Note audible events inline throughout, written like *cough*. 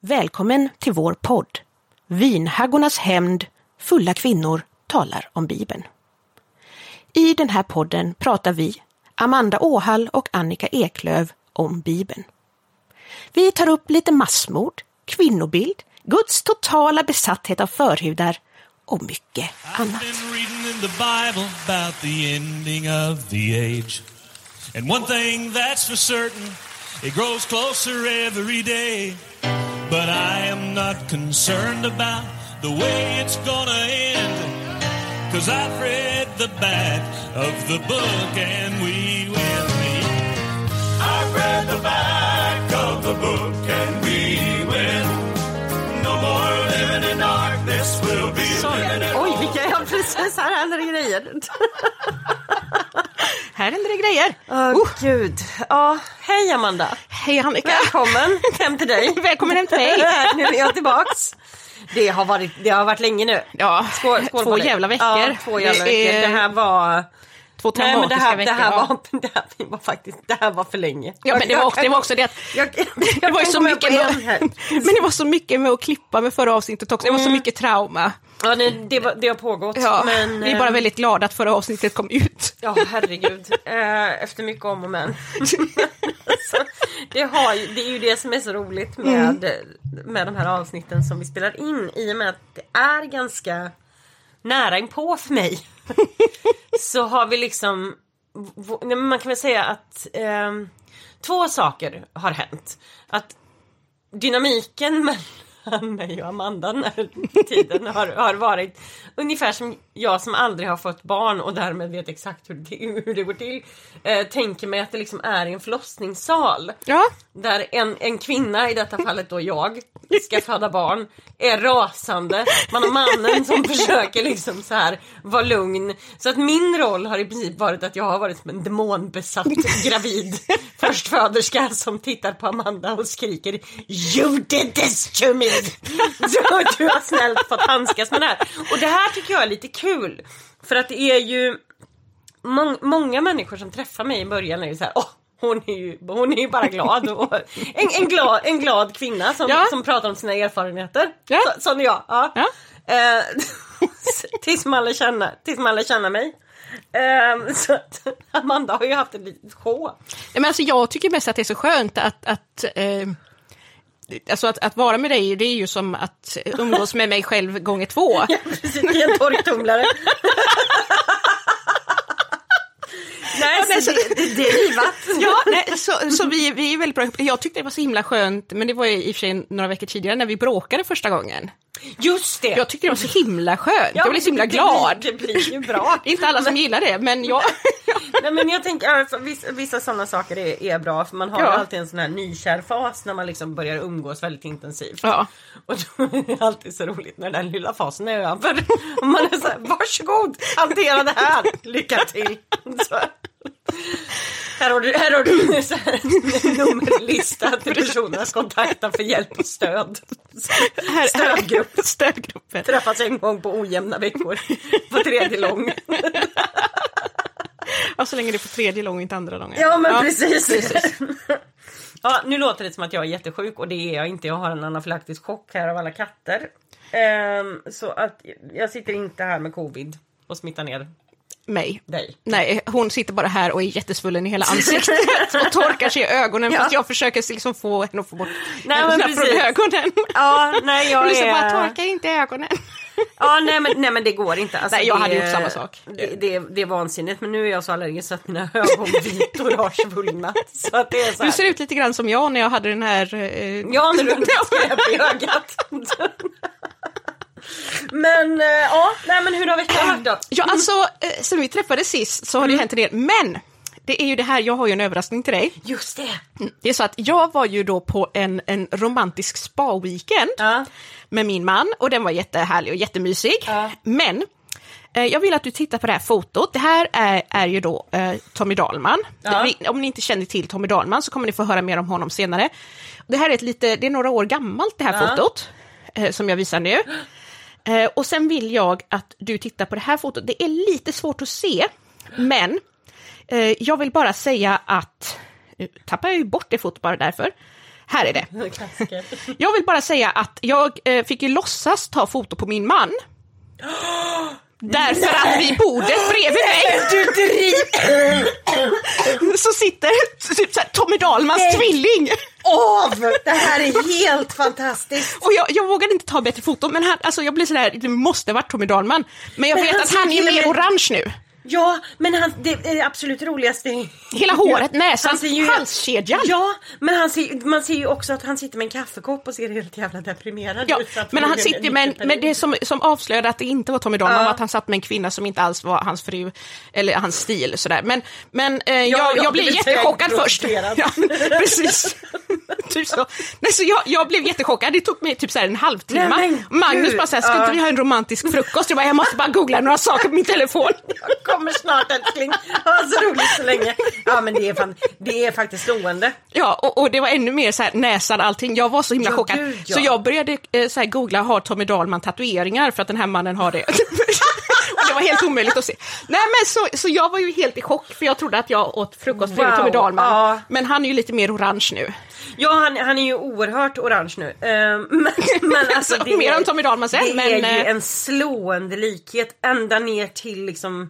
Välkommen till vår podd. Vinhaggornas hämnd, fulla kvinnor talar om Bibeln. I den här podden pratar vi, Amanda Åhall och Annika Eklöv, om Bibeln. Vi tar upp lite massmord, kvinnobild, Guds totala besatthet av förhudar och mycket annat. And one thing that's for certain, it grows closer every day. But I am not concerned about the way it's gonna end. Cause I've read the back of the book and we will meet. I've read the back of the book and we will. No more living in darkness, we'll be living in Oj, vilka, ja precis, *laughs* här händer det grejer. *laughs* Här händer det grejer! Åh gud. Ja, hej Amanda. Hej Annika! Välkommen hem till dig. *laughs* Välkommen hem till mig! nu är jag tillbaks. Det har varit, det har varit länge nu. Ja, Skål, skål två jävla veckor. Ja, två jävla Det veckor. Det här var... Två Nej men det traumatiska här, veckor. det, här var, *laughs* det här var faktiskt, det här var för länge. Ja, men det var, också, det var också det att Jag, jag, det var så mycket med, *laughs* men det var så mycket med att klippa med förra avsnittet också. Det var så mycket trauma. Ja, det, det, det har pågått. Ja, men, vi är bara eh, väldigt glada att förra avsnittet kom ut. Ja, herregud. Eh, Efter mycket om och men. *laughs* så, det, har det är ju det som är så roligt med, med de här avsnitten som vi spelar in i och med att det är ganska nära inpå för mig. *laughs* så har vi liksom nej, man kan väl säga att ehm, två saker har hänt. Att dynamiken mellan *laughs* mig och Amanda den här tiden har, har varit. Ungefär som jag som aldrig har fått barn och därmed vet exakt hur det, hur det går till. Eh, tänker mig att det liksom är en förlossningssal. Ja, Där en, en kvinna, i detta fallet då jag, ska föda barn. Är rasande. Man har mannen som försöker liksom så här vara lugn. Så att min roll har i princip varit att jag har varit som en demonbesatt gravid *laughs* förstföderska som tittar på Amanda och skriker You did this to me! Så du har snällt fått handskas med det här. Och det här tycker jag är lite kul. För att det är ju Mång, många människor som träffar mig i början är ju så här, åh, hon är ju, hon är ju bara glad. *laughs* Och, en, en, glad en glad kvinna som, Ja. som pratar om sina erfarenheter. Ja. Så, sån är jag. Ja. Ja. Eh, *laughs* tills, man lär känna, tills man lär känna mig. Eh, så Amanda har ju haft ett litet sjå. Nej, men alltså jag tycker mest att det är så skönt att, att eh, Alltså att, att vara med dig, det är ju som att umgås med mig själv gånger två. *laughs* Precis, i en torktumlare. *laughs* Nej, nej, så det, det, det är livat. *laughs* Ja, nej, så, så vi, vi är väldigt bra. Jag tyckte det var så himla skönt, men det var ju i och för sig några veckor tidigare när vi bråkade första gången. Just det. Jag tyckte det var så himla skönt, jag blev så himla det blir- glad. Det blir ju bra. *laughs* Det är inte alla som gillar det, men jag... *laughs* Nej men jag tänker alltså, vissa, vissa sådana saker är, är bra för man har Ja. alltid en sån här nykär fas när man liksom börjar umgås väldigt intensivt. Ja. Och då är det alltid så roligt när den lilla fasen är över. Och man är så här, varsågod, hantera det här, lycka till. Så. Här har du, här har du *clears throat* en nummerlista till personer att kontakta för hjälp och stöd. Stödgrupp. Stödgruppen. Träffas en gång på ojämna veckor. På tredje lång. Ja, så länge det är på tredje lång och inte andra lången. Ja men precis. ja, nu låter det som att jag är jättesjuk och det är jag inte. Jag har en anafylaktisk chock här av alla katter. Ehm, så att jag sitter inte här med covid och smittar ner Mig. dig. Nej, hon sitter bara här och är jättesvullen i hela ansiktet *laughs* och torkar sig i ögonen Ja. fast jag försöker liksom få henne att få bort Nej, men händerna från precis. ögonen. Ja, nej *laughs* jag Hon liksom bara torka inte ögonen. *laughs* Ja, nej men, nej men det går inte. Alltså, Nej, jag det, hade gjort samma sak. Det, det, det är vansinnigt men nu är jag så allergisk så att mina ögonvitor har svullnat. Så att det är så Du här. ser ut lite grann som jag när jag hade den här... Eh, Ja, när du hade ett i ögat. Men eh, ja, nej men hur har veckan varit då? Ja, alltså, eh, sen vi träffades sist så har det ju hänt en del, men det är ju det här, jag har ju en överraskning till dig. Just det. Det är så att jag var ju då på en, en romantisk spa-weekend Ja. med min man och den var jättehärlig och jättemysig. Ja. Men eh, jag vill att du tittar på det här fotot. Det här är, är ju då eh, Tommy Dahlman. Ja. Vi- Om ni inte känner till Tommy Dahlman så kommer ni få höra mer om honom senare. Det här är ett lite, det är några år gammalt det här Ja. fotot eh, som jag visar nu. Eh, och sen vill jag att du tittar på det här fotot. Det är lite svårt att se, men eh, jag vill bara säga att, nu tappar jag ju bort det fotot bara därför. Här är det. *laughs* Jag vill bara säga att jag eh, fick ju låtsas ta foto på min man. *gasps* *gasps* Därför att vid bordet bredvid mig Du driver så sitter typ så här, Tommy Dahlmans Nej. tvilling. av! Det här är helt fantastiskt. Och jag, jag vågade inte ta bättre foto, men han, alltså jag blev sådär, det måste varit Tommy Dahlman. Men jag Men vet att han är mer orange nu. Ja, men han, det är det absolut roligaste. Hela håret, näsan, ju- halskedjan. Ja, men han ser, man ser ju också att han sitter med en kaffekopp och ser helt jävla deprimerad Ja, ut. Men han sitter med, en med det som, som avslöjade att det inte var Tommy Dahlman Ja. var att han satt med en kvinna som inte alls var hans fru, eller hans stil sådär. Men, men eh, jag, ja, jag det blev jättechockad först. *laughs* Ja, *laughs* precis. *laughs* typ så. Nej, så jag, jag blev jättechockad, det tog mig typ så en halvtimme. Nej, Magnus bara såhär, ska inte vi ha en romantisk frukost? Jag bara, jag måste bara googla några saker på min telefon. Kommer snart älskling. Ha så roligt så länge. Ja men det är, fan, det är faktiskt slående. Ja, och, och det var ännu mer så här näsan allting. Jag var så himla Ja, chockad. gud, ja. Så jag började eh, så här, googla, har Tommy Dahlman tatueringar? För att den här mannen har det. *laughs* och det var helt omöjligt att se. Nej men så, så jag var ju helt i chock för jag trodde att jag åt frukost Wow, Tommy Dahlman. ja. Men han är ju lite mer orange nu. Ja han, han är ju oerhört orange nu. Ehm, *laughs* men, men alltså *laughs* Så det mer är, om Tommy Dahlman sen, Det men, är ju eh, en slående likhet ända ner till liksom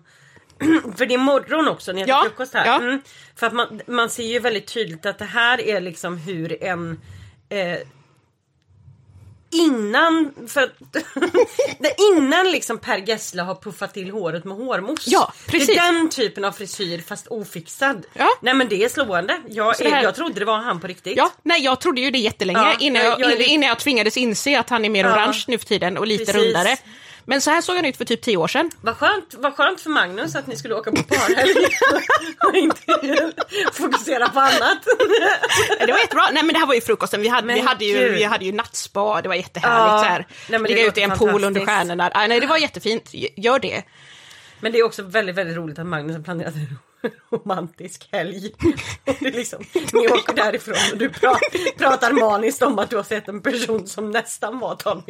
*clears throat* för det är morgon också när jag äter Ja, frukost här. ja. Mm, för att man, man ser ju väldigt tydligt att det här är liksom hur en eh, Innan, för *laughs* innan liksom Per Gessle har puffat till håret med hårmousse. Ja, precis. Det är den typen av frisyr fast ofixad. Ja. Nej men det är slående. Jag, här- jag trodde det var han på riktigt. Ja, nej jag trodde ju det jättelänge Ja, innan, jag, jag- innan jag tvingades inse att han är mer Ja. orange nu för tiden och lite Precis. rundare. Men så här såg han ut för typ tio år sedan. Vad skönt, vad skönt för Magnus att ni skulle åka på parhelg och inte fokusera på annat. Det var jättebra. Nej men det här var ju frukosten. Vi hade, vi hade, ju, vi hade ju nattspa, det var jättehärligt. Ja. Så här. Nej, det Ligga ute i en pool under stjärnorna. Ah, nej det var jättefint, Gör det. Men det är också väldigt, väldigt roligt att Magnus har planerat en *laughs* romantisk helg. Och *laughs* det är liksom, ni åker därifrån och du pra- *laughs* pratar maniskt om att du har sett en person som nästan var Tommy.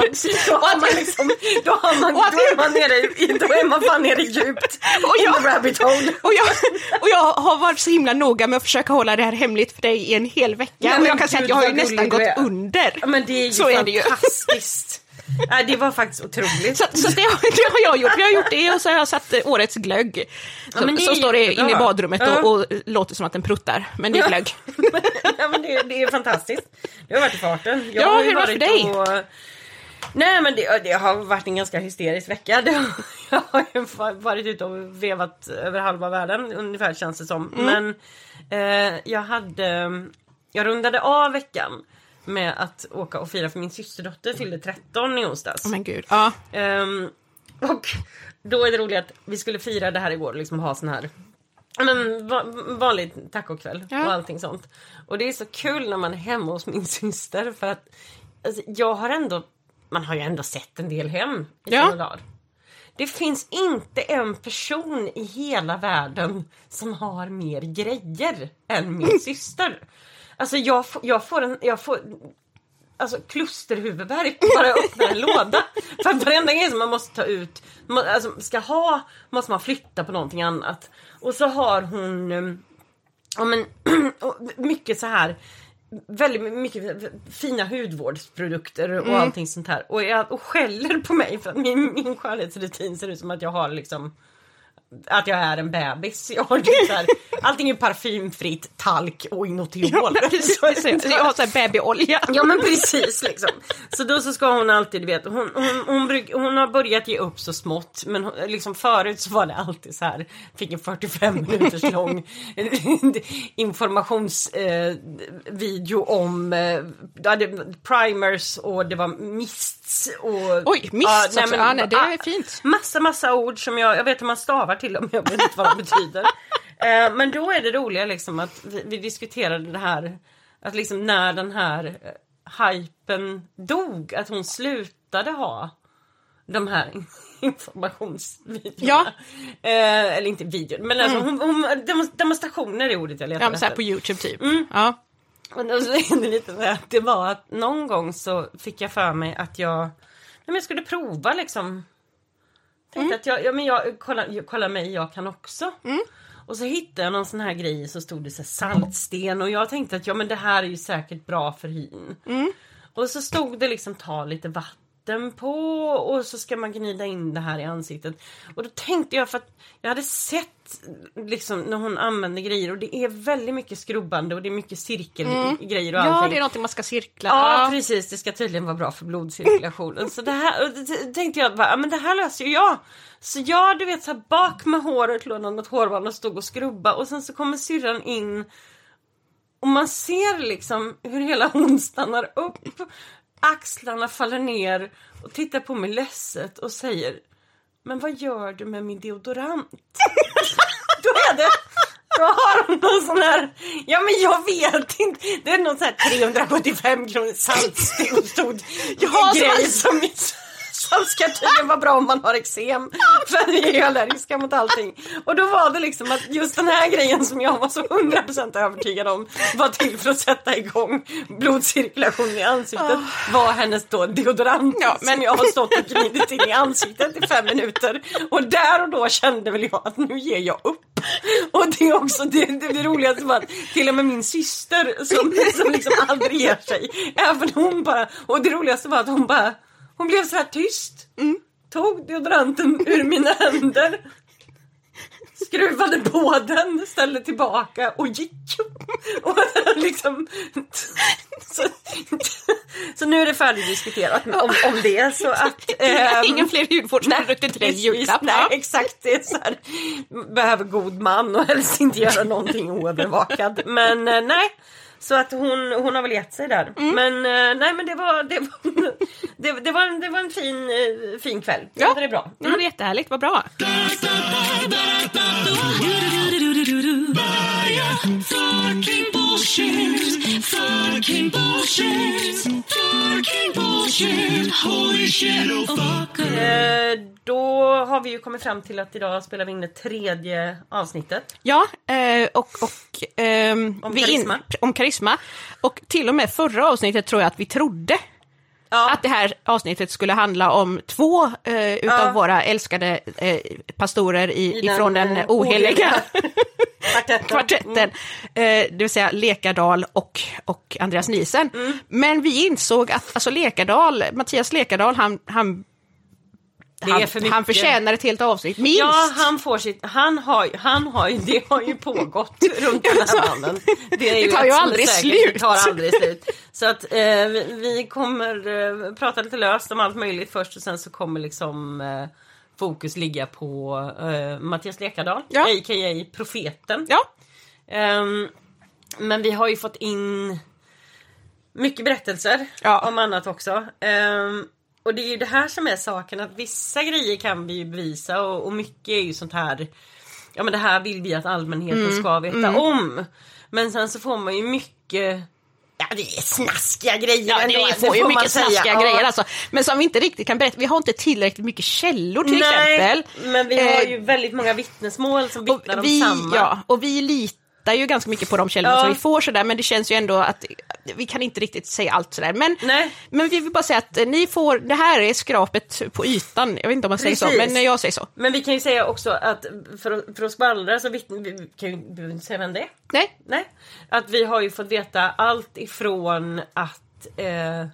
Precis. Då har man liksom, då, har man, då, är man nere, i- då är man fan nere djupt Och jag- rabbit hole. Och jag, och jag har varit så himla noga med att försöka hålla det här hemligt för dig i en hel vecka. Och men jag kan säga att jag har ju nästan gått du under. Ja, men det är ju Så är det ju. *laughs* Nej, det var faktiskt otroligt. Så, så det, har, det har jag gjort. Jag har gjort det och så har jag satt årets glögg. Så, det är så står det inne i badrummet Ja. och, och låter som att den pruttar. Men det är Ja. glögg. *laughs* ja, men det, det är fantastiskt. Det har varit i farten. Jag Ja, har hur var det för dig? Och... Nej men det, det har varit en ganska hysterisk vecka. Har, *laughs* jag har ju varit ute och vevat över halva världen ungefär känns det som. Mm. Men eh, jag hade, jag rundade av veckan med att åka och fira för min systerdotter fyllde 13 i onsdags. Oh, men gud. Ja. Ehm, och då är det roligt att vi skulle fira det här igår, liksom ha sån här men, va vanlig tacokväll Ja. och allting sånt. Och det är så kul när man är hemma hos min syster för att alltså, jag har ändå, man har ju ändå sett en del hem i Ja. såna dagar. Det finns inte en person i hela världen som har mer grejer än min *laughs* syster. Alltså jag, jag får en, jag får alltså klusterhuvudvärk bara öppnar en låda. För att varenda grej som man måste ta ut, man, alltså ska ha, måste man flytta på någonting annat. Och så har hon, um, ja men, *clears throat* mycket så här väldigt mycket fina hudvårdsprodukter och allting sånt här. Och, jag, och skäller på mig för att min, min skönhetsrutin ser ut som att jag har liksom att jag är en bebis. Jag har typ så här, *laughs* allting är parfymfritt, talk och Inotiol. *laughs* Precis. Jag har så här babyolja. Ja men precis liksom. Så då så ska hon alltid, du vet, hon, hon, hon, hon har börjat ge upp så smått. Men hon, liksom förut så var det alltid så här, fick en 45 minuters lång *laughs* informationsvideo eh, om eh, ja, det, primers och det var mists och... Oj, mists. Ja, nej, det är ah, fint. Massa, massa ord som jag, jag vet hur man stavar till dem, jag vet inte vad de betyder. *laughs* Eh, men då är det roliga liksom att vi, vi diskuterade det här, att liksom när den här eh, hypen dog, att hon slutade ha de här *laughs* informationsvideorna. Ja. Eh, eller inte videor, men alltså hon, hon, demons- demonstrationer är ordet jag letar Ja, efter. på Youtube typ. Mm. Ja. Och då så *laughs* är det lite så här att det var att någon gång så fick jag för mig att jag, nej men jag skulle prova liksom. Tänkte att jag, ja men jag, kolla, jag, kolla mig, jag kan också. Och så hittade jag någon sån här grej så stod det så saltsten och jag tänkte att ja men det här är ju säkert bra för hyn. Och så stod det liksom ta lite vatten på och så ska man gnida in det här i ansiktet. Och då tänkte jag för att jag hade sett liksom när hon använder grejer och det är väldigt mycket skrubbande och det är mycket cirkelgrejer och Ja, allting. det är någonting man ska cirkla. Ja, precis. Det ska tydligen vara bra för blodcirkulationen. Så det här och tänkte jag bara, ja, men det här löser ju jag. Så jag, du vet, så här, bak med håret låg något hårband och stod och skrubba och sen så kommer syrran in och man ser liksom hur hela hon stannar upp, axlarna faller ner och tittar på mig ledset och säger Men vad gör du med min deodorant? Då är det då har hon någon sån här, ja men jag vet inte, det är någon sån här 375 kronor saltstod Ja, grej som, som *laughs* ska tydligen vara bra om man har eksem. *laughs* För vi är ju allergiska mot allting. Och då var det liksom att just den här grejen som jag var så 100% övertygad om var till för att sätta igång blodcirkulationen i ansiktet var hennes då deodorant Ja, men- som jag har stått och gnidit in i ansiktet i fem minuter. Och där och då kände väl jag att nu ger jag upp. Och det är också det, det, det roligaste var att till och med min syster som, som liksom aldrig ger sig. Även hon bara, och det roligaste var att hon bara, hon blev så här tyst. Tog deodoranten ur mina händer. Skruvade på den, ställde tillbaka och gick. Och liksom, så, så nu är det färdigdiskuterat om, om det. Så att, *laughs* ehm, Ingen fler hudvårdsprodukter till dig julklapp. Nej, exakt. Det är så här, behöver god man och helst inte göra någonting oövervakad. Men eh, nej. Så att hon, hon har väl gett sig där. Mm. Men eh, nej men det var, det var, *laughs* det, det var, en- det var en fin, eh, fin kväll. Ja. Ja. Det bra. Ja, det var jättehärligt, vad bra. Eh, då har vi ju kommit fram till att idag spelar vi in det tredje avsnittet. Ja, eh, och, och ehm, Om vi karisma. om karisma. Och till och med förra avsnittet tror jag att vi trodde Ja. att det här avsnittet skulle handla om två eh, utav Ja. våra älskade eh, pastorer i, I ifrån den, eh, oheliga *laughs* kvartetten. kvartetten, eh, det vill säga Lekardal och, och Andreas Nielsen. Mm. Men vi insåg att alltså Lekardal, Mattias Lekardal, han, han, han, för han förtjänar ett helt avsnitt, minst. Ja, han får sitt, han har, han har ju, det har ju pågått *laughs* runt den här mannen. Det, Det tar ju aldrig slut. Det tar aldrig slut. Så att eh, vi, vi kommer eh, prata lite löst om allt möjligt först och sen så kommer liksom eh, fokus ligga på eh, Mattias Lekardal, Ja. a.k.a. Profeten. Ja, Ehm, men vi har ju fått in mycket berättelser Ja. om annat också. Ehm, och det är ju det här som är saken att vissa grejer kan vi ju bevisa och, och mycket är ju sånt här Ja men det här vill vi att allmänheten Mm, ska veta om. Men sen så får man ju mycket Ja det är snaskiga grejer Ja, ändå, ni får ju man mycket säga. snaskiga Ja. grejer alltså. Men som vi inte riktigt kan berätta, vi har inte tillräckligt mycket källor till Nej, exempel. men vi har Eh, ju väldigt många vittnesmål som vittnar om vi, samma. ja, och vi litar ju ganska mycket på de källorna Ja. som vi får sådär, men det känns ju ändå att vi kan inte riktigt säga allt sådär. Men, Nej. men vi vill bara säga att ni får, det här är skrapet på ytan, jag vet inte om man säger så, Precis. men jag säger så. Men vi kan ju säga också att för, för att skvallra så vittnar vi kan ju inte säga vem det är. Nej, Nej. Att vi har ju fått veta allt ifrån att eh,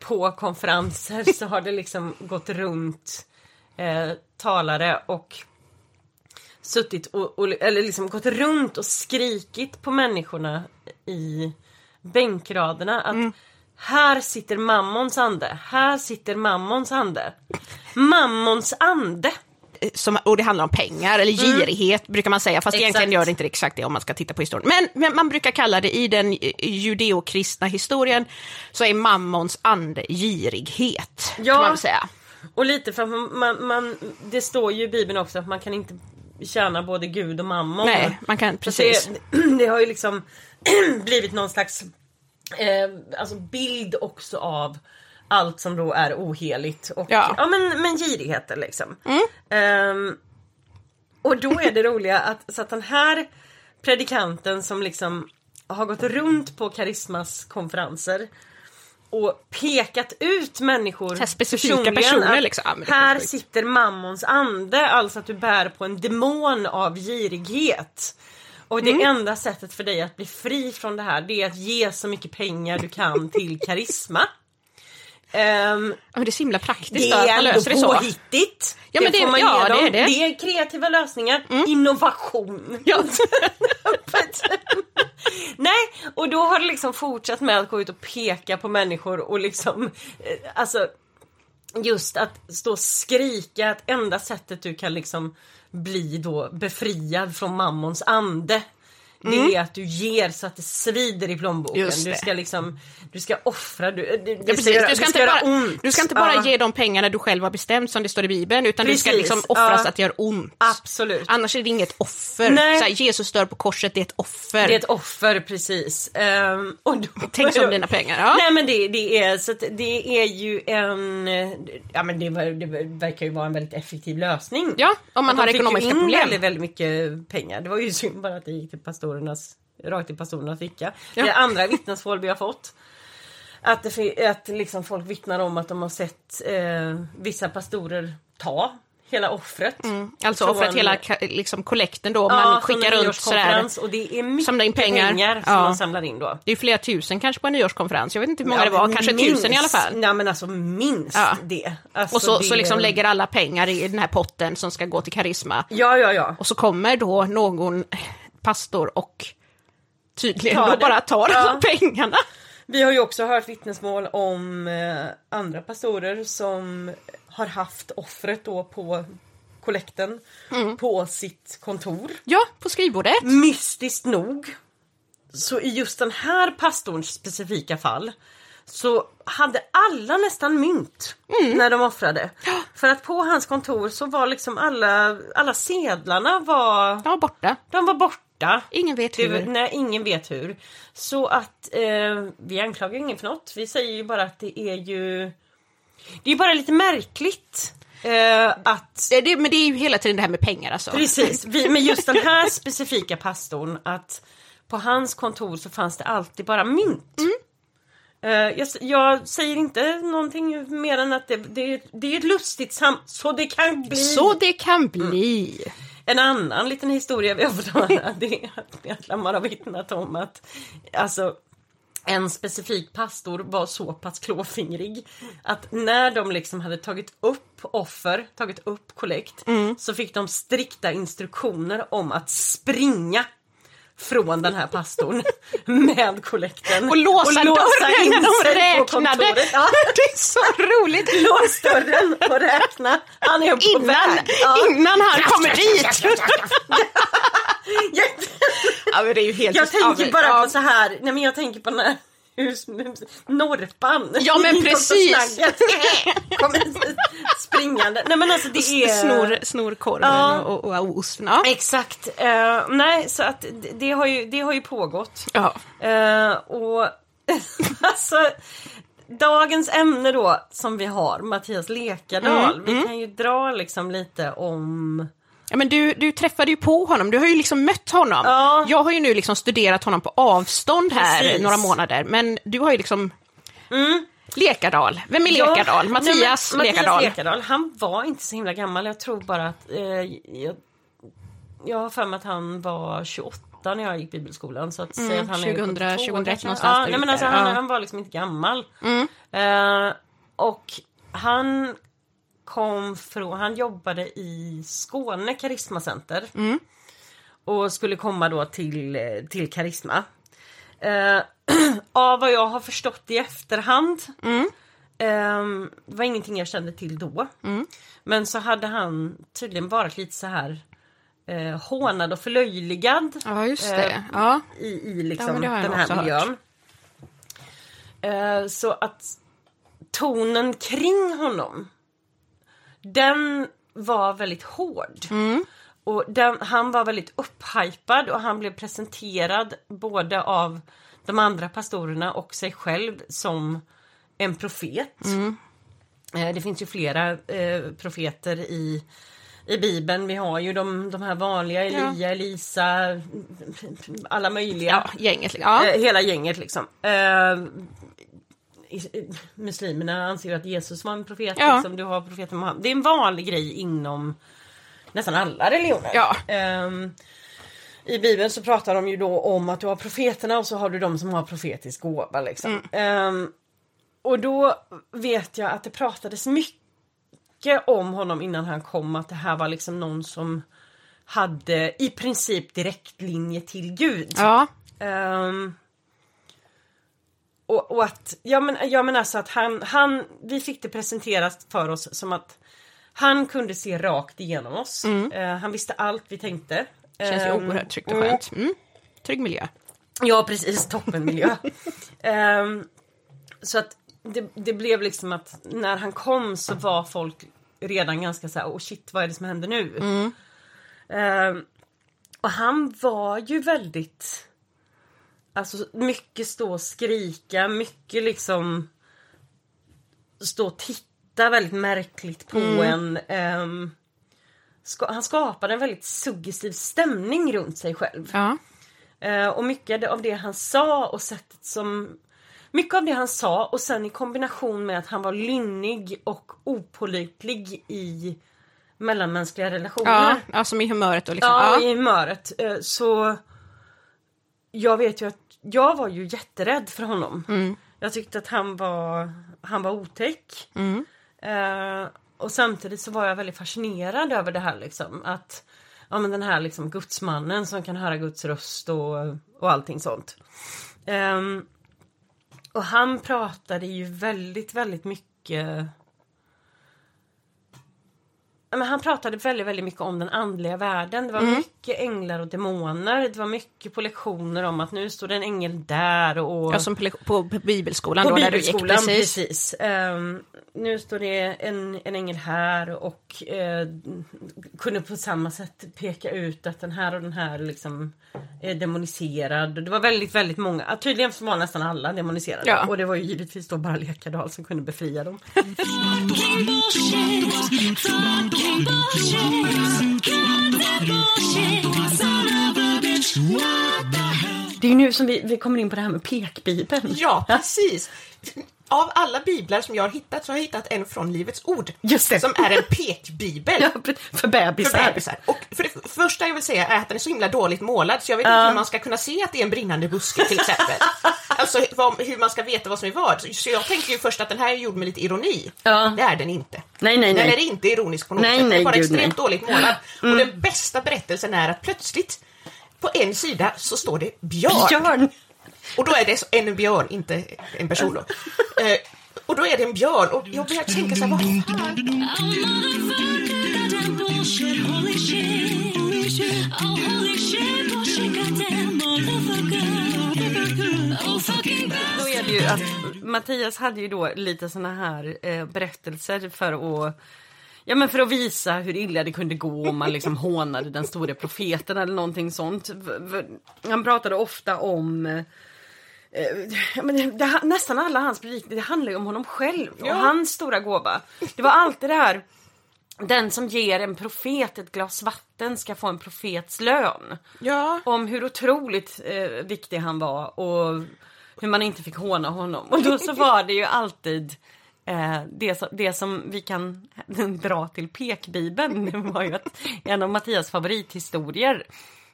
på konferenser så har det liksom gått runt eh, talare och suttit och, och eller liksom gått runt och skrikit på människorna i bänkraderna att här sitter mammons ande, här sitter mammons ande. Mammons ande! som, och det handlar om pengar eller girighet brukar man säga, fast egentligen Exakt. gör det inte exakt det om man ska titta på historien. Men, men man brukar kalla det i den judeokristna historien så är mammons ande girighet, Ja. kan man säga. Och lite för att man, man, det står ju i Bibeln också att man kan inte tjäna både Gud och mammon. Nej, man kan, precis. Det, *clears throat* det har ju liksom *clears throat* blivit någon slags eh, alltså bild också av allt som då är oheligt och Ja. ja. men, men girigheter liksom. Mm. Ehm, och då är det roliga att, så att den här predikanten som liksom har gått runt på Karismas konferenser och pekat ut människor här specifika personligen, personer, liksom. Ja, här sitter mammons ande, alltså att du bär på en demon av girighet. Och det Mm. enda sättet för dig att bli fri från det här det är att ge så mycket pengar du kan till karisma. *laughs* Ja, men det är så himla praktiskt det då, att är man löser det så. påhittigt. Ja, men det- får man ja, ge det dem. är det. det är kreativa lösningar, innovation. *laughs* Ja. *laughs* Nej, och då har det liksom fortsatt med att gå ut och peka på människor och liksom, eh, alltså just att stå och skrika att enda sättet du kan liksom bli då befriad från mammons ande det är att du ger så att det svider i plånboken. Mm. Du ska liksom, du ska offra, du, det, det Ja, precis. göra, Du ska, det inte göra bara, ont. du ska inte bara Ja, ge de pengarna du själv har bestämt som det står i Bibeln utan du ska Precis, liksom offra ja. så att det gör ont. Absolut. Annars är det inget offer. Nej. Så här, Jesus dör på korset, det är ett offer. Det är ett offer precis. Ehm, och då, Tänk som *laughs* dina pengar. Ja. Nej men det, det är så det är ju en, ja men det, det verkar ju vara en väldigt effektiv lösning. Ja, om man har ekonomiska problem. väldigt, väldigt mycket pengar. Det var ju synd bara att det gick till pastorernas, rakt i pastorernas ficka. Ja. Det är andra vittnesmål vi har fått. Att, det, att liksom folk vittnar om att de har sett eh, vissa pastorer ta hela offret. Alltså Från- offret hela liksom, kollekten då. Ja, Man skickar runt sådär. och det är mycket in pengar. pengar, som Ja. man samlar in då. Det är flera tusen kanske på en nyårskonferens. Jag vet inte hur många Ja, det var, kanske minst. tusen i alla fall. Nej men alltså minst Ja. det. Alltså, Och så, det... så liksom lägger alla pengar i den här potten som ska gå till karisma. Ja, ja, ja. Och så kommer då någon pastor och tydligen Tar bara tar Ja. *laughs* pengarna. Vi har ju också hört vittnesmål om eh, andra pastorer som har haft offret då på kollekten Mm. på sitt kontor. Ja, på skrivbordet. Mystiskt nog så i just den här pastorns specifika fall så hade alla nästan mynt Mm. när de offrade. För att på hans kontor så var liksom alla, alla sedlarna var, Ja, borta. de var borta. Ingen vet Det, hur. nej, ingen vet hur. Så att eh, vi anklagar ingen för något. Vi säger ju bara att det är ju... Det är ju bara lite märkligt eh, att... Det, det, men det är ju hela tiden det här med pengar alltså. Precis, vi, *laughs* med just den här specifika pastorn att på hans kontor så fanns det alltid bara mynt. Mm. Eh, jag, jag säger inte någonting mer än att det, det, det är ett lustigt sam... Så det kan bli! Så det kan bli. En annan liten historia vi har fått höra det är att medlemmar har vittnat om att alltså en specifik pastor var så pass klåfingrig att när de liksom hade tagit upp offer, tagit upp kollekt Mm. så fick de strikta instruktioner om att springa från den här pastorn *laughs* med kollekten. Och låsa, dörren när de räknade. *laughs* Ja, Det är så roligt. lås dörren och räkna. Han är på Innan, väg. Ja. innan han kommer *laughs* dit. Ja, men det är ju helt Jag tänker bara på så här, nej men jag tänker på den här hus, Norpan. Ja, men *laughs* precis. *laughs* Kommer springande. Nej men alltså det är... Snor, korven Ja. och, och, osten. Ja. Exakt. Eh, nej så att det, har ju, det har ju pågått. Ja. Eh, och *laughs* alltså Dagens ämne då som vi har, Mattias Lekadal. Mm, Vi kan ju dra liksom lite om Ja, men du, du träffade ju på honom, du har ju liksom mött honom. Ja. Jag har ju nu liksom studerat honom på avstånd här Precis. några månader, men du har ju liksom Lekardal. Vem är Ja, Lekardal? nej, Mattias men Lekardal. Mattias Lekardal. Han var inte så himla gammal. Jag tror bara att... Eh, jag, jag har för mig att han var 28 när jag gick bibelskolan. Så att säga att han är 2000, 72 2001 kanske. någonstans Ja, nej, men alltså, han, Ja. han var liksom inte gammal. Eh, och han kom från... Han jobbade i Skåne Karismacenter. Och skulle komma då till, eh, till Karisma. Eh, *clears throat* av vad jag har förstått i efterhand Ehm, det var ingenting jag kände till då. Men så hade han tydligen varit lite så här eh, hånad och förlöjligad Ja, just Eh. Ja. i, i Ja, liksom jag den här miljön. Eh, så att tonen kring honom den var väldigt hård. Mm. Och den, han var väldigt upphypad och han blev presenterad både av de andra pastorerna och sig själv som en profet. Mm. Eh, Det finns ju flera eh, profeter i, i Bibeln. Vi har ju de, de här vanliga, Elia, Elisa, alla möjliga. ja, gänget. Ja. Eh, hela gänget liksom. Eh, muslimerna anser att Jesus var en profet. Ja. Liksom. Du har profeten Muhammed. Det är en vanlig grej inom nästan alla religioner. Ja. Ehm, I Bibeln så pratar de ju då om att du har profeterna och så har du de som har profetisk gåva. Liksom. Ehm, och då vet jag att det pratades mycket om honom innan han kom. Att det här var liksom någon som hade i princip direktlinje till Gud. Ja. Ehm, och, och att, ja men, ja men alltså att han, han, vi fick det presenterat för oss som att han kunde se rakt igenom oss. Eh, han visste allt vi tänkte. Känns ju Ehm, oerhört tryggt och skönt. Mm. Trygg miljö. Ja precis, toppenmiljö. *laughs* Ehm, så att det, det blev liksom att när han kom så var folk redan ganska så här, oh shit vad är det som händer nu? Ehm, och han var ju väldigt, alltså mycket stå och skrika, mycket liksom stå och titta väldigt märkligt på en. Ehm, ska, han skapade en väldigt suggestiv stämning runt sig själv. Ja. Eh, och mycket av det han sa och sättet som... Mycket av det han sa och sen i kombination med att han var lynnig och opålitlig i mellanmänskliga relationer. Ja, som i humöret och liksom. Ja, Ja. i humöret. Eh, så jag vet ju att jag var ju jätterädd för honom. Mm. Jag tyckte att han var, han var otäck. Mm. Eh, och samtidigt så var jag väldigt fascinerad över det här liksom. Att ja, men den här liksom gudsmannen som kan höra Guds röst och, och allting sånt. Ehm, och han pratade ju väldigt, väldigt mycket Men han pratade väldigt, väldigt mycket om den andliga världen. Det var Mm. mycket änglar och demoner. Det var mycket på lektioner om att nu står det en ängel där och... Ja, som på, på, bibelskolan På då, där du gick bibelskolan, precis. precis. Ehm, nu står det en, en ängel här och eh, kunde på samma sätt peka ut att den här och den här liksom är demoniserad. Det var väldigt, väldigt många. Tydligen var nästan alla demoniserade. Ja. Och det var ju givetvis då bara Lekadal som kunde befria dem. *laughs* Bullshit. Cut that bullshit. Son of a bitch. What the hell? Det är ju nu som vi, vi kommer in på det här med pekbibeln. Ja, precis. Av alla biblar som jag har hittat så har jag hittat en från Livets Ord. Just det. Som är en pekbibel. *laughs* Ja, för bebisar. För bebisar. Och för det första jag vill säga är att den är så himla dåligt målad så jag vet inte hur man ska kunna se att det är en brinnande buske till exempel. *laughs* alltså hur man ska veta vad som är vad. Så jag tänkte ju först att den här är gjord med lite ironi. Ja. Det är den inte. Nej, nej, Den nej. är inte ironisk på något Nej, sätt. Den är bara gud, extremt nej. dåligt målad. *clears throat* Och den bästa berättelsen är att plötsligt på en sida så står det björn. Björn! Och då är det en björn, inte en person då. Eh, och då är det en björn och jag börjar tänka så här, vad Då är det ju att Mattias hade ju då lite såna här eh, berättelser för att Ja men för att visa hur illa det kunde gå om man liksom hånade den store profeten eller någonting sånt. Han pratade ofta om eh, eh, ja, *laughs* men det, nästan alla hans predikningar, det handlar ju om honom själv och hans stora gåva. Det var alltid det här den som ger en profet ett glas vatten ska få en profets lön Ja. om hur otroligt eh, viktig han var och hur man inte fick håna honom. Och då så *laughs* var det ju alltid eh, det, som, det som vi kan *laughs* dra till pekbibeln var ju att en av Mattias favorithistorier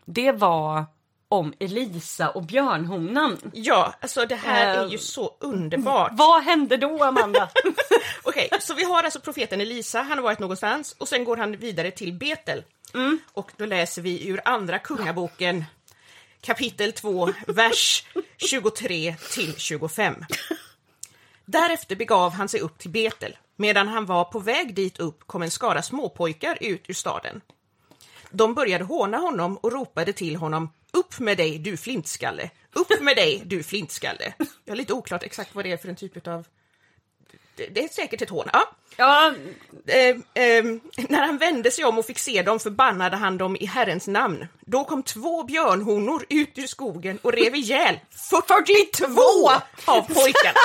det var om Elisa och björnhonan. Ja, alltså det här är Eh, ju så underbart. Vad hände då Amanda? *laughs* Okej, så vi har alltså profeten Elisa, han har varit någonstans och sen går han vidare till Betel. Och då läser vi ur Andra Kungaboken kapitel 2, vers 23 till 25. Därefter begav han sig upp till Betel. Medan han var på väg dit upp kom en skara småpojkar ut ur staden. De började håna honom och ropade till honom Upp med dig, du flintskalle! Upp med dig, du flintskalle! Jag har lite oklart exakt vad det är för en typ av... Det, det är säkert ett hån. Ja. ja, Eh, eh, när han vände sig om och fick se dem förbannade han dem i Herrens namn. Då kom två björnhonor ut ur skogen och rev ihjäl 42 av pojkarna.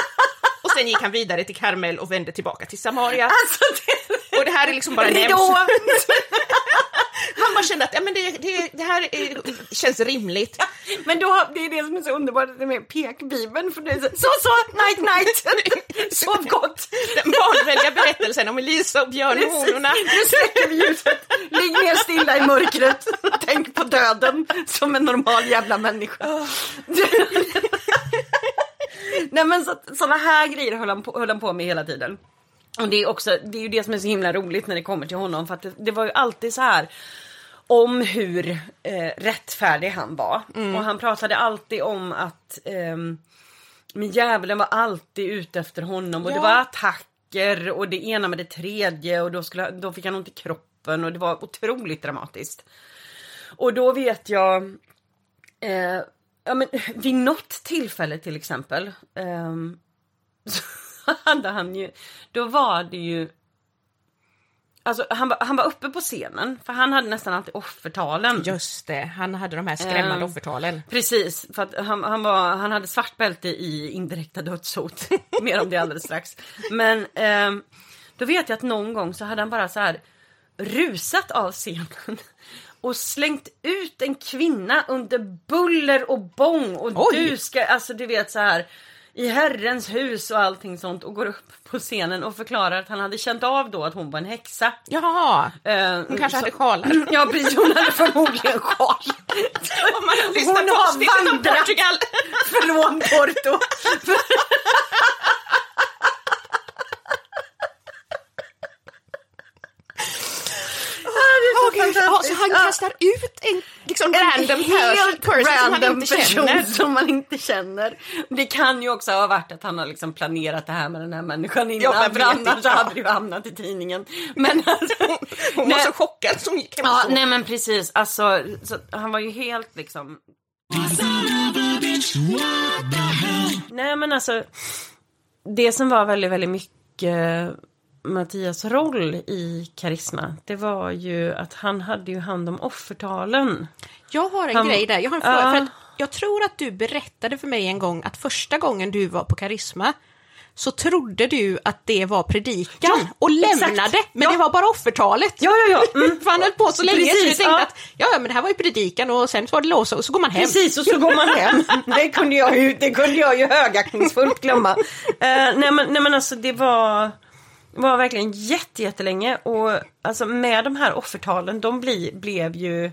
Och sen gick han vidare till Karmel och vände tillbaka till Samaria. alltså det, Och det här är liksom bara Ridå! Han bara kände att ja, men det, det, det här är, känns rimligt. Men då, det är det som är så underbart med pekbibeln. För det är så, så, så night night! *laughs* Sov gott! Den barnvänliga berättelsen om Elisa och björnhonorna. Nu släcker vi ljuset. Ligg ner stilla i mörkret. Tänk på döden som en normal jävla människa. *laughs* Nej men så, såna här grejer höll han, på, höll han på med hela tiden. Och det är, också, det är ju det som är så himla roligt när det kommer till honom. För att det, det var ju alltid så här om hur eh, rättfärdig han var. Och han pratade alltid om att ehm, men djävulen var alltid ute efter honom och det Ja. var attacker och det ena med det tredje och då, skulle, då fick han ont i kroppen och det var otroligt dramatiskt. Och då vet jag eh, ja, men, vid något tillfälle till exempel så *laughs* *laughs* hade han ju, då var det ju Alltså han, var- han var uppe på scenen för han hade nästan alltid offertalen. Just det, han hade de här skrämmande Ehm, offertalen. Precis, för att han, han, var, han hade svart bälte i indirekta dödshot. *laughs* Mer om det alldeles strax. Men ehm, då vet jag att någon gång så hade han bara så här rusat av scenen *laughs* och slängt ut en kvinna under buller och bång och Oj. du ska, alltså du vet så här i Herrens hus och allting sånt och går upp på scenen och förklarar att han hade känt av då att hon var en häxa. Jaha, Eh, hon kanske så- hade sjalar. *laughs* Ja precis, hon hade förmodligen sjal. *laughs* Om man Hon på har vandrat. *laughs* Från Porto. Ja, så han kastar ut en liksom random person, person som random inte person känner. som man inte känner. Det kan ju också ha varit att han har liksom planerat det här med den här människan innan. Ja, för annars hade det ju hamnat i tidningen. Men alltså, Hon var så chockad som gick hem ja, nej men precis, alltså så, han var ju helt liksom Nej men alltså Det som var väldigt, väldigt mycket Mattias roll i Karisma Det var ju att han hade ju hand om offertalen. Jag har en Han- grej där. Jag, har en fråga, Ja. för att jag tror att du berättade för mig en gång att första gången du var på Karisma så trodde du att det var predikan Ja, och exakt. lämnade, men Ja. det var bara offertalet. Ja, ja, ja. Mm. *laughs* För han höll på så länge så Precis, jag tänkte ja. att ja, men det här var ju predikan och sen så var det lås och så går man hem. Precis, och så går man hem. *laughs* Det kunde jag ju, det kunde jag ju högaktningsfullt glömma. Uh, nej, men, nej men alltså det var, var verkligen jätte, jättelänge och alltså med de här offertalen, de bli, blev ju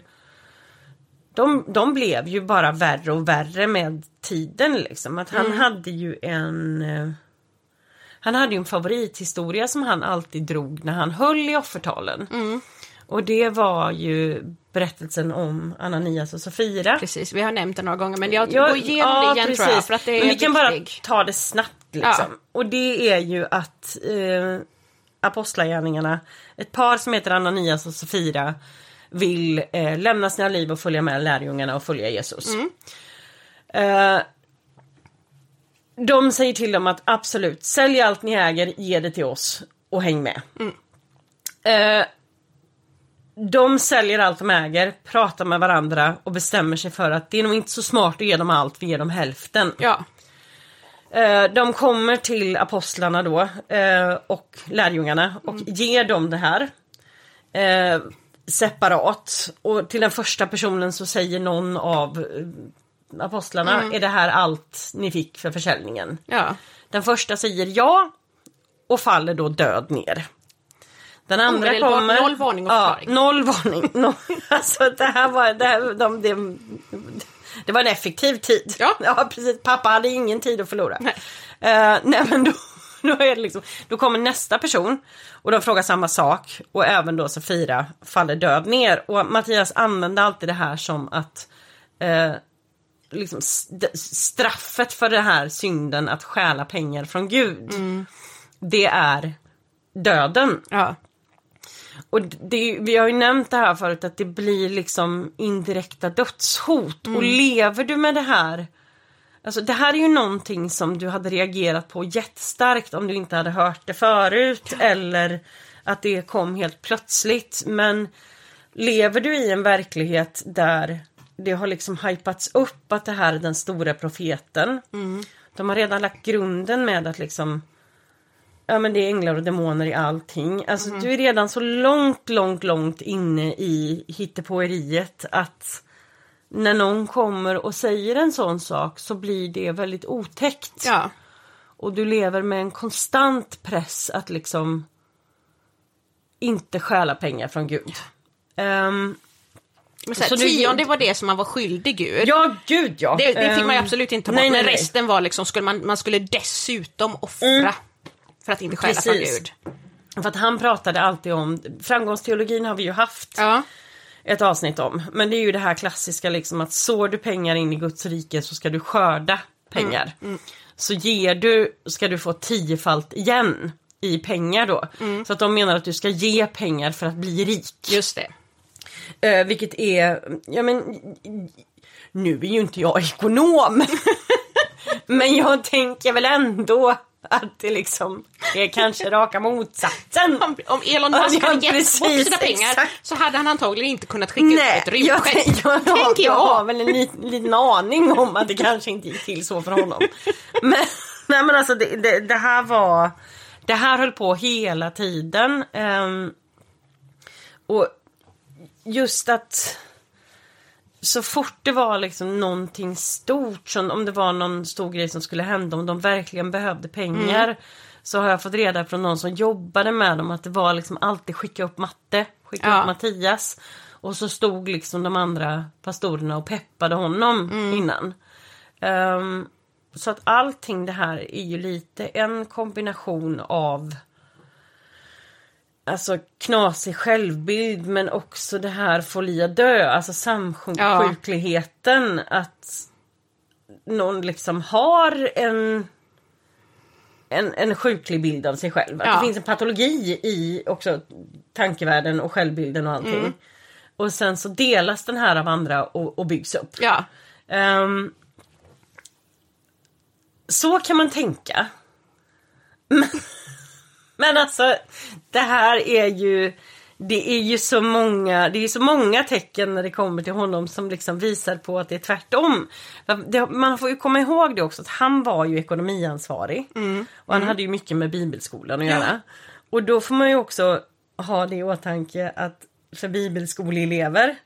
de, de blev ju bara värre och värre med tiden liksom. Att han hade ju en eh, Han hade ju en favorithistoria som han alltid drog när han höll i offertalen. Och det var ju berättelsen om Ananias och Safira. Precis, vi har nämnt det några gånger men jag Ja, går igenom det igen tror jag för att det är Men vi kan bara viktig. ta det snabbt liksom. Ja. Och det är ju att eh, Apostlagärningarna, ett par som heter Ananias och Safira vill eh, lämna sina liv och följa med lärjungarna och följa Jesus. Mm. Eh, de säger till dem att absolut, sälj allt ni äger, ge det till oss och häng med. Mm. Eh, de säljer allt de äger, pratar med varandra och bestämmer sig för att det är nog inte så smart att ge dem allt, vi ger dem hälften. Ja, de kommer till apostlarna då eh, och lärjungarna och ger dem det här. Eh, separat. Och till den första personen så säger någon av eh, apostlarna, är det här allt ni fick för försäljningen? ja. Den första säger ja och faller då död ner. Den andra Omedelbart kommer... noll varning och ja, förklaring. noll varning. *laughs* No, alltså det här var... Det, här, de, det, det var en effektiv tid. *laughs* Ja. precis. Pappa hade ingen tid att förlora. Nej. Eh, nej men då, *laughs* då är det liksom... Då kommer nästa person och de frågar samma sak och även då Safira faller död ner. Och Mattias använde alltid det här som att eh, liksom st- straffet för den här synden att stjäla pengar från Gud. Det är döden. ja. Och det, vi har ju nämnt det här förut att det blir liksom indirekta dödshot. Och lever du med det här Alltså det här är ju någonting som du hade reagerat på jättestarkt om du inte hade hört det förut eller att det kom helt plötsligt. Men lever du i en verklighet där det har liksom hypats upp att det här är den stora profeten. De har redan lagt grunden med att liksom ja men det är änglar och demoner i allting. Alltså du är redan så långt, långt, långt inne i hittepåeriet att när någon kommer och säger en sån sak så blir det väldigt otäckt. Ja. Och du lever med en konstant press att liksom inte stjäla pengar från Gud. Ehm, Men så här, Så du- tionde var det som man var skyldig Gud. ja, gud ja. Det, det fick man Ehm, absolut inte ta bort, nej, nej, men nej. resten var liksom, skulle man, man skulle dessutom offra för att inte stjäla från. Gud. För att han pratade alltid om, framgångsteologin har vi ju haft Ja. ett avsnitt om. Men det är ju det här klassiska liksom att sår du pengar in i Guds rike så ska du skörda pengar. Så ger du, ska du få tiofalt igen i pengar då. Så att de menar att du ska ge pengar för att bli rik. Just det. Eh, vilket är, ja men nu är ju inte jag ekonom. *laughs* men jag tänker väl ändå *laughs* att det liksom är kanske raka motsatsen. Om, om Elon Musk hade gett precis, bort sina pengar exakt. så hade han antagligen inte kunnat skicka ut ett jag, rymdskepp. *laughs* jag, jag, Tänker jag har jag. väl en liten, liten aning om att det kanske inte gick till så för honom. *laughs* Men, nej men alltså det, det, det här var, det här höll på hela tiden. ehm, och just att så fort det var liksom någonting stort, som om det var någon stor grej som skulle hända, om de verkligen behövde pengar. Mm. Så har jag fått reda från någon som jobbade med dem att det var liksom alltid skicka upp matte, skicka Ja. upp Mattias. Och så stod liksom de andra pastorerna och peppade honom Mm. innan. Ehm, så att allting det här är ju lite en kombination av Alltså knasig självbild men också det här få lia dö, alltså samsjukligheten att någon liksom har en en, en sjuklig bild av sig själv. Att Ja. det finns en patologi i också tankevärlden och självbilden och allting. Och sen så delas den här av andra och, och byggs upp. Ja. Ehm, så kan man tänka. Men, alltså, det här är ju... Det är ju så många, det är så många tecken när det kommer till honom som liksom visar på att det är tvärtom. Man får ju komma ihåg det också att han var ju ekonomiansvarig. Och han hade ju mycket med bibelskolan att göra. Och då får man ju också ha det i åtanke att för bibelskoleelever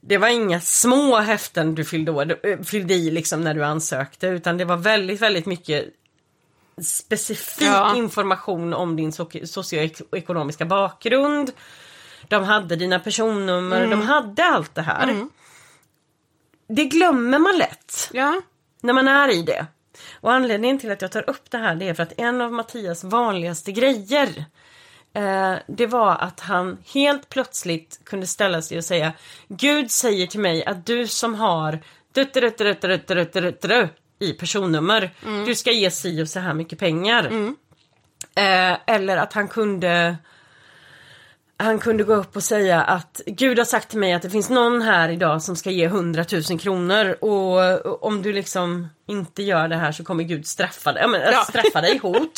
det var inga små häften du fyllde, år, äh, fyllde i liksom när du ansökte utan det var väldigt, väldigt mycket specifik Ja. information om din so- socioekonomiska bakgrund. De hade dina personnummer, de hade allt det här. Det glömmer man lätt Ja. när man är i det. Och anledningen till att jag tar upp det här det är för att en av Mattias vanligaste grejer eh, det var att han helt plötsligt kunde ställa sig och säga Gud säger till mig att du som har i personnummer, du ska ge si och så här mycket pengar. Eh, eller att han kunde han kunde gå upp och säga att Gud har sagt till mig att det finns någon här idag som ska ge 100 000 kronor och, om du liksom inte gör det här så kommer Gud straffa dig, men, Ja. straffa dig *laughs* hot.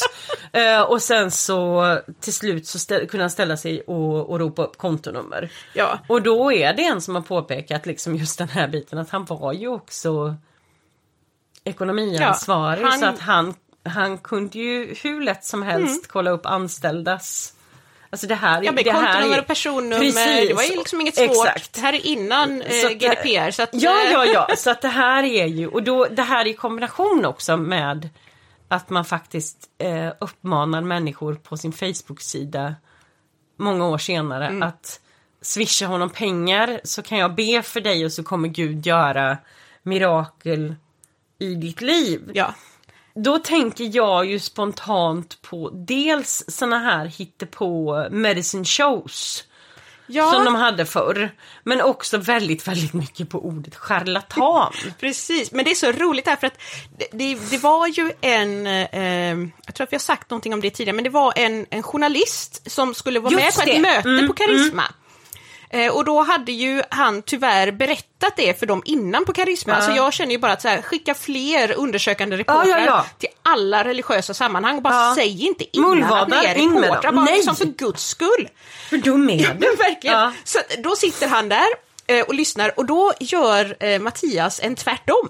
Eh, och sen så till slut så stä- kunde han ställa sig och, och ropa upp kontonummer. Ja. Och då är det en som har påpekat liksom just den här biten att han var ju också ekonomiansvarig Ja, han- så att han, han kunde ju hur lätt som helst kolla upp anställdas Alltså det här, Ja, men det kontonummer är- och personnummer, Precis. det var ju liksom inget svårt. Exakt. Det här är innan eh, GDPR. Så att, Ja, eh, ja, ja. *laughs* Så att det här är ju, och då, det här är i kombination också med att man faktiskt eh, uppmanar människor på sin Facebook-sida många år senare Mm. att swisha honom pengar så kan jag be för dig och så kommer Gud göra mirakel i ditt liv. ja. Då tänker jag ju spontant på dels såna här hittepå medicine shows ja. som de hade förr. Men också väldigt, väldigt mycket på ordet charlatan. *laughs* Precis, men det är så roligt här för att det, det, det var ju en, eh, jag tror att vi har sagt någonting om det tidigare, men det var en, en journalist som skulle vara Just med på det. ett möte Mm, på Karisma. Eh, och då hade ju han tyvärr berättat det för dem innan på Karisma, Ja. så jag känner ju bara att så här, skicka fler undersökande reportrar Ja, ja, till alla religiösa sammanhang och bara säg inte innan Mullvadar, att ni är reportrar, bara Nej. liksom för guds skull. Hur dum är du? men *laughs* verkligen. Så då sitter han där eh, och lyssnar och då gör eh, Mattias en tvärtom.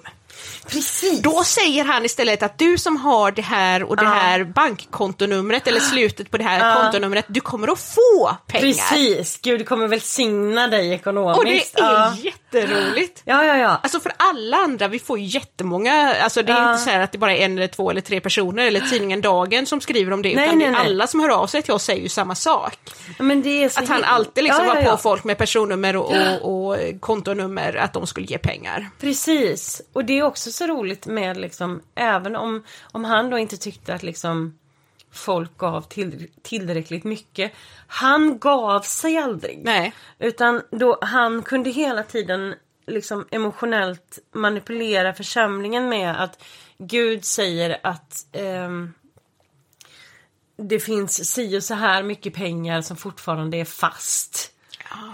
Precis. Då säger han istället att du som har det här och det här bankkontonumret eller slutet på det här kontonumret, du kommer att få pengar. Precis, Gud kommer välsigna dig ekonomiskt. Och det är ja. jätteroligt. ja, ja, ja. Alltså för alla andra, vi får ju jättemånga, alltså det är inte så här att det bara är en eller två eller tre personer eller tidningen Dagen som skriver om det, Nej, utan nej, det är nej. alla som hör av sig till oss säger ju samma sak. Men det är så Att han alltid liksom Ja, ja, var ja. på folk med personnummer och, och, och kontonummer, att de skulle ge pengar. Precis, och det är också så roligt med liksom, även om, om han då inte tyckte att liksom folk gav till, tillräckligt mycket. Han gav sig aldrig. Nej. Utan då han kunde hela tiden liksom emotionellt manipulera församlingen med att Gud säger att ehm, det finns si och så här mycket pengar som fortfarande är fast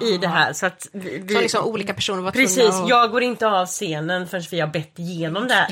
i det här. Så att vi, vi, Så liksom olika personer var Precis, tvungna att... jag går inte av scenen förrän vi har bett igenom det här.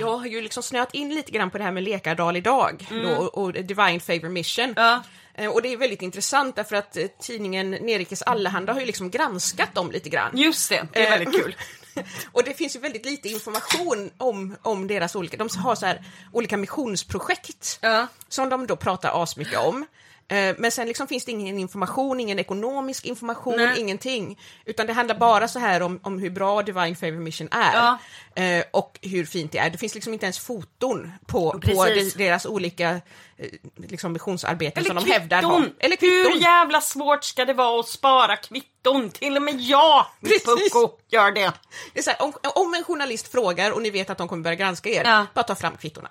Jag har ju liksom snöat in lite grann på det här med Lekardal idag då, och, och Divine Favor Mission. Mm. Ja. Eh, Och det är väldigt intressant därför att eh, tidningen Nerikes Allehanda har ju liksom granskat dem lite grann. Just det, det är Eh, väldigt kul. *laughs* och det finns ju väldigt lite information om, om deras olika, de har så här olika missionsprojekt Ja. som de då pratar asmycket om. Eh, Men sen liksom finns det ingen information, ingen ekonomisk information, Nej. ingenting. Utan det handlar bara så här om, om hur bra Divine Favor Mission är. Ja. Eh, och hur fint det är. Det finns liksom inte ens foton på, på deras olika eh, liksom missionsarbeten som de hävdar har. Eller Hur kvitton! jävla svårt ska det vara att spara kvitton? Till och med jag. Pucko, gör det. Det är så här, om, om en journalist frågar och ni vet att de kommer börja granska er, Ja. bara ta fram kvittona.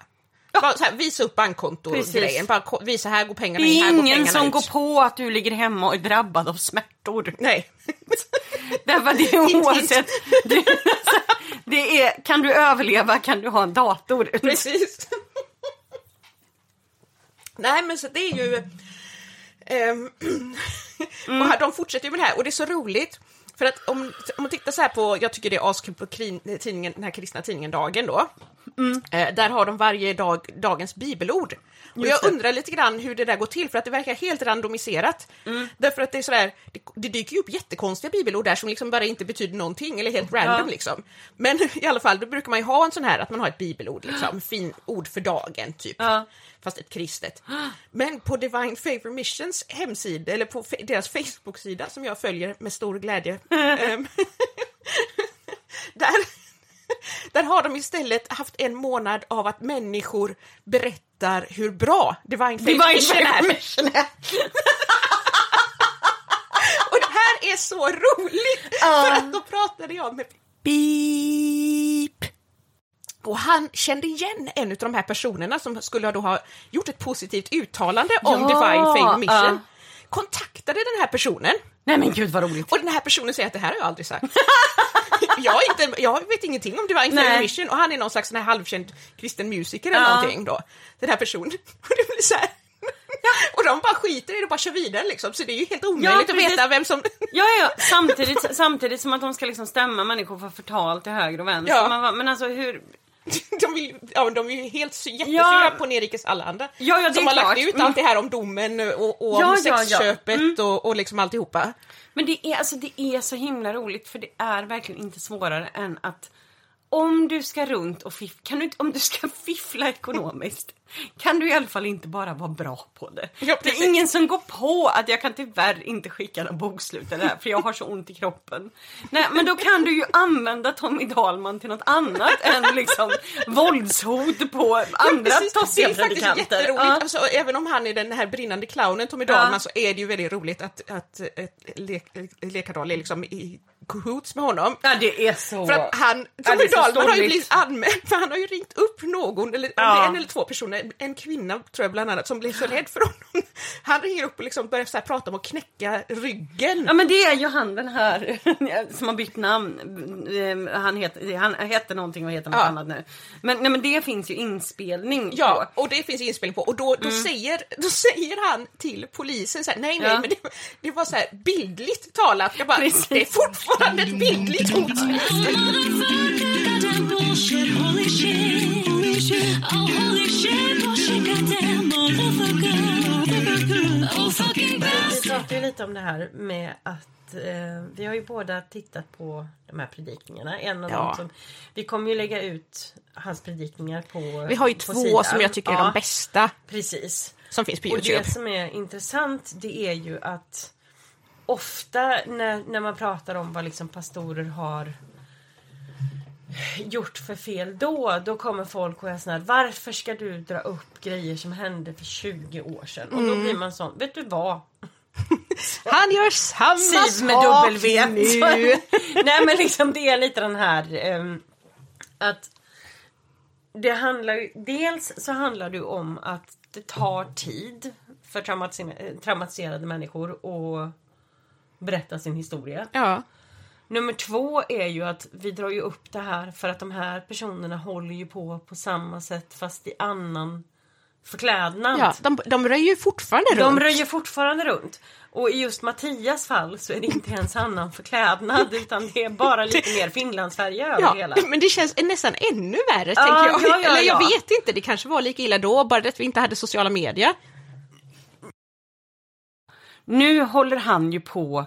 Bara så här, visa upp bankkonto-grejen, visa här går pengarna Det in, här är går ingen pengarna som ut. går på att du ligger hemma och är drabbad av smärtor. Nej. *laughs* Därför det är *laughs* oavsett. *laughs* Det, det är, kan du överleva kan du ha en dator. Precis. Nej men så det är ju... ehm, *clears throat* och här, de fortsätter ju med det här och det är så roligt. För att om, om man tittar så här på, jag tycker det är askul på krin, tidningen, den här kristna tidningen Dagen då. Eh, där har de varje dag dagens bibelord. Och jag det. undrar lite grann hur det där går till för att det verkar helt randomiserat. Därför att det är sådär, det, det dyker ju upp jättekonstiga bibelord där som liksom bara inte betyder någonting eller helt random Ja. liksom. Men *laughs* i alla fall, då brukar man ju ha en sån här att man har ett bibelord liksom, *gasps* fin ord för dagen typ. Ja. Fast ett kristet. *gasps* Men på Divine Favor Missions hemsida, eller på deras Facebook-sida som jag följer med stor glädje. *laughs* ehm, *laughs* där, *laughs* där har de istället haft en månad av att människor berättar hur bra Divine Divine Mission är. *laughs* Och det här är så roligt! För att då pratade jag med Beep. Och han kände igen en av de här personerna som skulle då ha gjort ett positivt uttalande om Ja, Divine Favor Mission. ja. Kontaktade den här personen Nej men gud vad roligt. och den här personen säger att det här har jag aldrig sagt. *laughs* *laughs* jag, inte, jag vet ingenting om Divine. Favor Mission och han är någon slags halvkänd kristen musiker eller Ja. någonting då. Den här personen. *laughs* Och det blir så här. Och de bara skiter i det och bara kör vidare liksom. Så det är ju helt omöjligt att precis. veta vem som... *laughs* Ja, ja, samtidigt, samtidigt som att de ska liksom stämma människor för förtal till höger och vänster. Ja. Man men alltså hur... *laughs* De, vill, ja, de är ju helt jättesura Ja. på Nerikes Allehanda. Ja, ja, som har lagt klart. ut Mm. allt det här om domen och, och Ja, om sexköpet och, och liksom alltihopa. Men det är, alltså, det är så himla roligt för det är verkligen inte svårare än att om du ska runt och fiffla, kan du om du ska *laughs* fiffla ekonomiskt kan du i alla fall inte bara vara bra på det. Ja, det är ingen som går på att jag kan tyvärr inte skicka några bokslut eller för jag har så ont i kroppen. Nej, men då kan du ju använda Tommy Dahlman till något annat än liksom våldshot på andra Precis, tossiga det är faktiskt predikanter. jätteroligt. Ja. Alltså, även om han är den här brinnande clownen Tommy Ja. Dahlman så är det ju väldigt roligt att, att, att Le Lekardal är liksom i cahoots med honom. ja, det är så... För att han, Ja, Tommy så Dahlman har ju blivit anmäld för han har ju ringt upp någon, eller Ja. en eller två personer, en kvinna tror jag bland annat, som blev så rädd för honom. *laughs* Han ringer upp och liksom börjar så prata om att knäcka ryggen. Ja men det är ju han den här *laughs* som har bytt namn. Eh, Han heter, han heter någonting och heter något Ja. annat nu. Men, nej, men det finns ju inspelning Ja, på. och det finns inspelning på och då, då, säger, då säger han till polisen så här, nej nej Ja. men det, det var så här bildligt talat, jag bara, Precis. det är fortfarande ett bildligt hot. Vi pratade ju lite om det här med att eh, vi har ju båda tittat på de här predikningarna. En av Ja. dem som, vi kommer ju lägga ut hans predikningar på Vi har ju två sidan. som jag tycker är Ja, de bästa Precis. som finns på Och Youtube. det som är intressant det är ju att ofta när, när man pratar om vad liksom pastorer har gjort för fel då, då kommer folk och är sån här, varför ska du dra upp grejer som hände för 20 år sedan? Och Mm. då blir man sån, vet du vad? *laughs* Han gör samma Siv med sak W. nu. *laughs* Nej men liksom det är lite den här ehm, att det handlar dels så handlar det om att det tar tid för traumatiserade, traumatiserade människor att berätta sin historia. Ja. Nummer två är ju att vi drar ju upp det här för att de här personerna håller ju på på samma sätt fast i annan förklädnad. Ja, de, de röjer ju fortfarande runt. De röjer fortfarande runt. Och i just Mattias fall så är det inte ens annan förklädnad utan det är bara lite mer Finlandsfärja över Ja, hela. men det känns nästan ännu värre, Ja, tänker jag. ja, ja, Eller jag ja. vet inte, det kanske var lika illa då, bara att vi inte hade sociala medier. Nu håller han ju på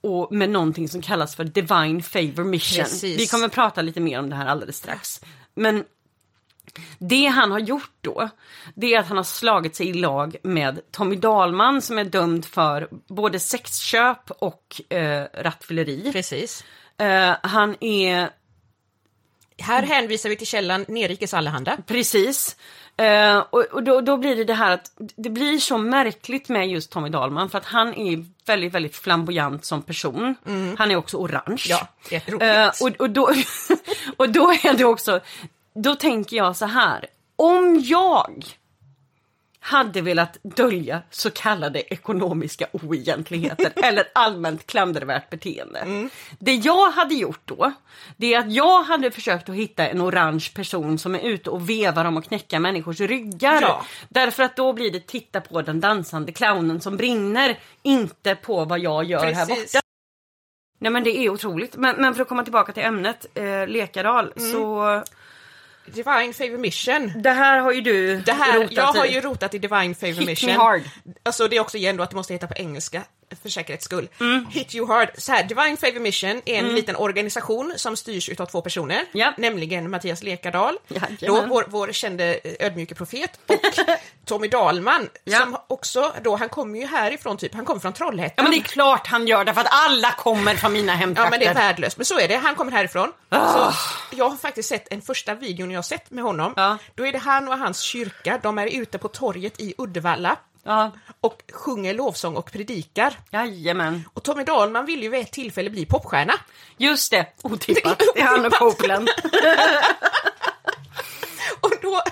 och med någonting som kallas för Divine Favor Mission. Precis. Vi kommer prata lite mer om det här alldeles strax. Men det han har gjort då, det är att han har slagit sig i lag med Tommy Dahlman som är dömd för både sexköp och eh, rattfylleri. Precis. Eh, han är Här hänvisar vi till källan Nerikes Allehanda. Precis. Eh, och och då, då blir det det här att det blir så märkligt med just Tommy Dahlman för att han är väldigt, väldigt flamboyant som person. Han är också orange. Ja. Eh, och, och, då, *laughs* och då är det också, då tänker jag så här. Om jag hade velat dölja så kallade ekonomiska oegentligheter *laughs* eller allmänt klandervärt beteende. Det jag hade gjort då, det är att jag hade försökt att hitta en orange person som är ute och vevar om att knäcka människors ryggar. Ja. Därför att då blir det titta på den dansande clownen som brinner, inte på vad jag gör här Precis. borta. Nej men det är otroligt. Men, men för att komma tillbaka till ämnet, eh, Lekadal, så Divine Favor Mission. det här har ju du Det här, rotat jag har i. ju rotat i Divine Favor Hit Mission. me hard. Alltså det är också igen då att det måste heta på engelska för säkerhets skull. Mm. Hit you hard. Så här, Divine Favor Mission är en liten organisation som styrs utav två personer. Ja. Nämligen Mattias Lekardal, Jajamän. då vår, vår kände ödmjuke profet, och *laughs* Tommy Dahlman, Ja. som också då, han kommer ju härifrån typ, han kommer från Ja Trollhättan. men det är klart han gör det för att alla kommer från mina Ja hemtrakter. men det är värdelöst, men så är det, han kommer härifrån. Ah. Så jag har faktiskt sett en första videon jag har sett med honom. Ja. Då är det han och hans kyrka, de är ute på torget i Uddevalla Ja, och sjunger lovsång och predikar. jajamän. Och Tommy Dahlman vill ju vid ett tillfälle bli popstjärna. Just det, otippat. Det är han och Copeland. *laughs* Och då,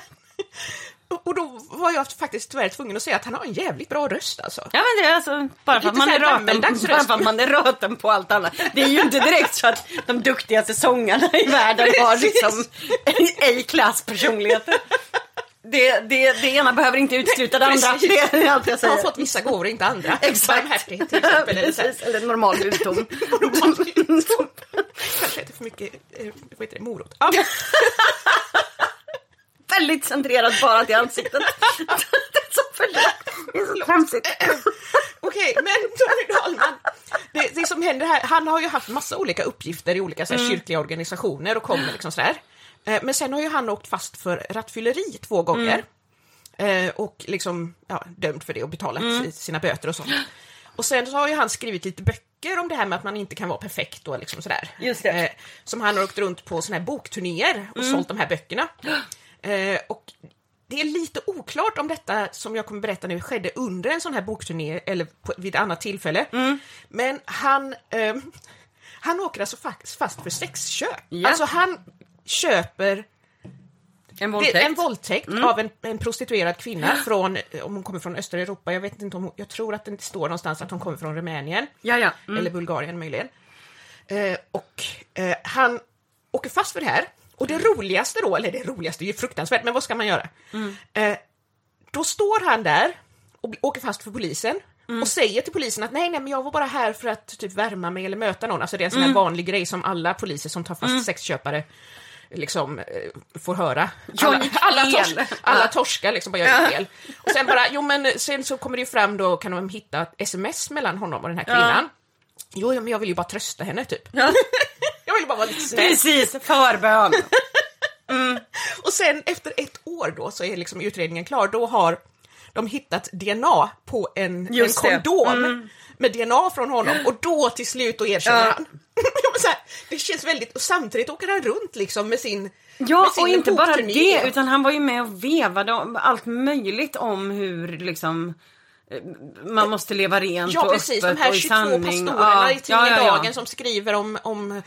och då var jag faktiskt tyvärr tvungen att säga att han har en jävligt bra röst alltså. Ja men det är alltså bara för att man är röten, bara för att man är röten på allt annat. Det är ju inte direkt så att de duktigaste sångarna i världen har liksom A-klass personligheter. Det, det, det ena behöver inte utesluta det andra. Det är allt jag Jag säger. har fått vissa gåvor, inte andra. *laughs* Exakt. Till exempel. *laughs* Eller så här. Precis, eller normal hudton. *laughs* Kanske inte för mycket eh, vad heter det, morot. Ja, Väldigt centrerat bara till ansiktet. Det är så förlåt. Det är så tramsigt. Okej, men Dahlman. Det, det som händer här, han har ju haft massa olika uppgifter i olika så här, kyrkliga organisationer och kommer liksom sådär. Eh, Men sen har ju han åkt fast för rattfylleri två gånger. Eh, Och liksom ja, dömd för det och betalat si- sina böter och sånt. Och sen så har ju han skrivit lite böcker om det här med att man inte kan vara perfekt och liksom sådär. Just det. Eh, Som han har åkt runt på såna här bokturnéer och sålt de här böckerna. *gasps* Och det är lite oklart om detta som jag kommer berätta nu skedde under en sån här bokturné eller på, vid ett annat tillfälle. Men han, eh, *laughs* han åker alltså fast för sexköp. Ja. Alltså han köper En det, våldtäkt. en våldtäkt av en, en prostituerad kvinna från, om hon kommer från östra Europa, jag vet inte om hon, jag tror att det står någonstans att hon kommer från Rumänien. Ja, ja. Mm. Eller Bulgarien möjligen. Eh, och eh, han åker fast för det här. Och det roligaste då, eller det roligaste är ju fruktansvärt, men vad ska man göra? Eh, då står han där och åker fast för polisen och säger till polisen att nej, nej, men jag var bara här för att typ värma mig eller möta någon. Alltså det är en sån här vanlig grej som alla poliser som tar fast sexköpare liksom eh, får höra. Alla, alla, tors, alla torskar liksom bara jag gick fel. Och sen bara, jo men sen så kommer det ju fram då, kan de hitta ett sms mellan honom och den här kvinnan. Jo, men jag vill ju bara trösta henne typ. *laughs* jag vill bara vara lite snäll. Precis, förbön. *laughs* Och sen efter ett år då så är liksom utredningen klar, då har de hittat DNA på en, en Just kondom med DNA från honom och då till slut då erkänner han. *laughs* Ja, så här, det känns väldigt, och samtidigt åker han runt liksom med sin Ja, med sin och inte bara det, utan han var ju med och vevade om allt möjligt om hur liksom eh, man måste leva rent Ja och precis, de öppet här och i 22 sanning. pastorerna Ja, i tidningen ja, ja, ja. Dagen som skriver om, om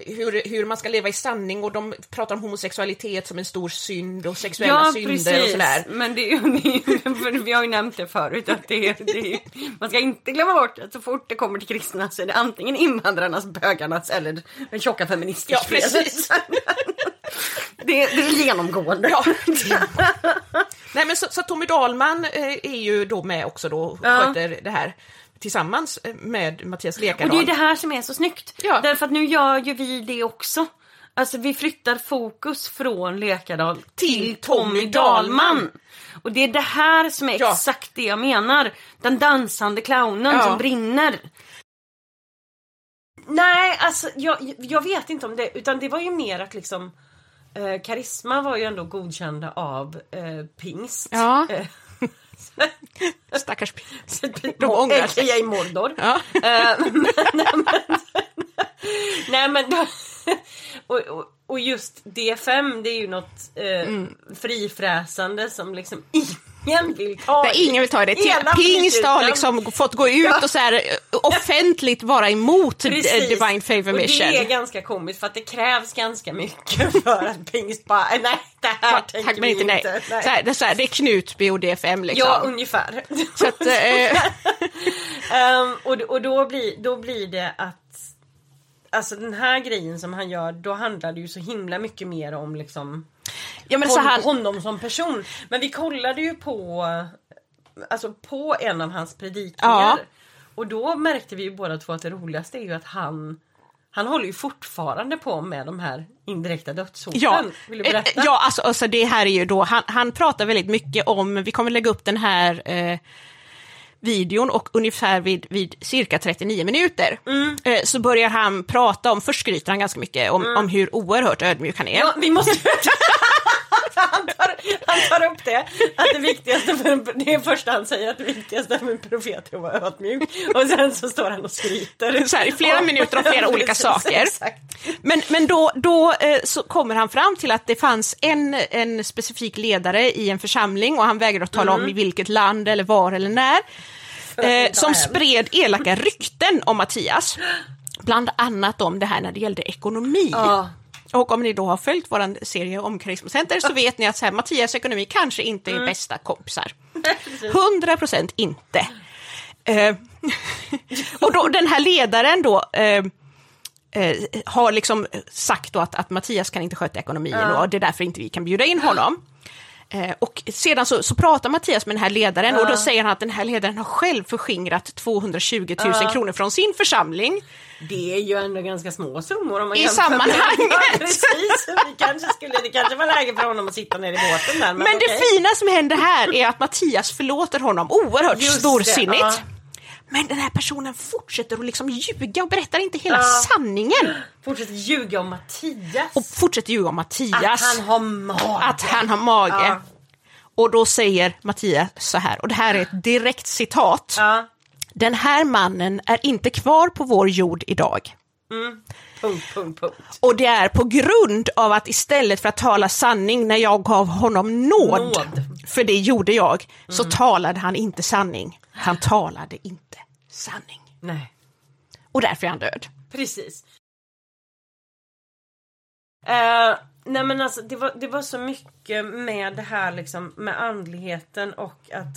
hur, hur man ska leva i sanning och de pratar om homosexualitet som en stor synd och sexuella Ja, synder och precis. sådär. Men det är ju, *laughs* vi har ju nämnt det förut, att det är, det är, man ska inte glömma bort att så fort det kommer till kristna så är det antingen invandrarnas, bögarnas eller den tjocka feministers Ja, precis. *laughs* Det, det är genomgående. Ja. Nej men så, så Tommy Dahlman eh, är ju då med också då och Ja. sköter det här tillsammans eh, med Mattias Och Lekardal. det är det här som är så snyggt. Ja. Därför att nu gör ju vi det också. Alltså vi flyttar fokus från Lekardal till Tommy Dahlman. Och det är det här som är Ja. exakt det jag menar. Den dansande clownen Ja. som brinner. Nej, alltså jag, jag vet inte om det, utan det var ju mer att liksom eh, Karisma var ju ändå godkända av eh, Pingst. Ja. *laughs* Stackars *laughs* ångrar sig. A.k.a. Mordor. Ja. Eh, *laughs* men, nej, men, nej men då, och, och, och just D5 det är ju något eh, Mm. frifräsande som liksom ingen vill ta i. ingen vill ta det. Hela Pingst har liksom fått gå ut och så här, eh, offentligt vara emot eh, Precis. Divine Favor Och Mission. det är ganska komiskt för att det krävs ganska mycket *laughs* för att Pingst bara, nej det här tänker Tack men vi inte nej. inte. Så här, det, är så här, det är Knutby och DFM liksom. Ja, ungefär. så att, *laughs* Ehm, och och då, blir, då blir det att Alltså den här grejen som han gör, då handlar det ju så himla mycket mer om liksom ja, men så hon, här, honom som person. Men vi kollade ju på Alltså på en av hans predikningar. Ja. Och då märkte vi ju båda två att det roligaste är ju att han Han håller ju fortfarande på med de här indirekta dödshoten. Ja, Vill du berätta? Eh, ja alltså, alltså det här är ju då, han, han pratar väldigt mycket om, vi kommer lägga upp den här eh, videon och ungefär vid, vid cirka 39 minuter Mm. eh, så börjar han prata om, först skryter han ganska mycket om, om hur oerhört ödmjuk han är. Ja, vi måste... *laughs* *laughs* han, tar, han tar upp det, att det viktigaste för en, det är första han säger, att det viktigaste för en profet är att vara ödmjuk. Och sen så står han och skryter. Så här, i flera minuter om flera olika *laughs* saker. Men, men då, då eh, så kommer han fram till att det fanns en, en specifik ledare i en församling och han vägrade att tala om i vilket land eller var eller när. Eh, som spred elaka rykten om Mattias. Bland annat om det här när det gällde ekonomi. Ja. Och om ni då har följt vår serie om Karismacenter så *laughs* vet ni att så här, Mattias ekonomi kanske inte är bästa kompisar. *laughs* 100 procent inte. Eh, *laughs* och då, den här ledaren då eh, eh, har liksom sagt då att, att Mattias kan inte sköta ekonomin och det är därför inte vi kan bjuda in honom. Eh, och sedan så, så pratar Mattias med den här ledaren och då säger han att den här ledaren har själv förskingrat 220 000 kronor från sin församling. Det är ju ändå ganska små summor om man I med- sammanhanget. *laughs* Ja, precis, vi kanske skulle, det kanske var läge för honom att sitta ner i båten där. Men, Men det fina som händer här är att Mattias förlåter honom oerhört Just det, storsinnigt. Men den här personen fortsätter att liksom ljuga och berättar inte hela Ja. sanningen. Fortsätter ljuga om Mattias. Och fortsätter ljuga om Mattias. att han har mage. att han har mage. Ja. Och då säger Mattias så här, och det här är ett direkt citat. Ja, Den här mannen är inte kvar på vår jord idag. Punkt, punkt, punkt. Och det är på grund av att istället för att tala sanning när jag gav honom nåd, Nåd. för det gjorde jag, så talade han inte sanning. Han talade inte sanning. Nej. Och därför är han död. Precis. Eh, nej men alltså det var, det var så mycket med det här liksom med andligheten och att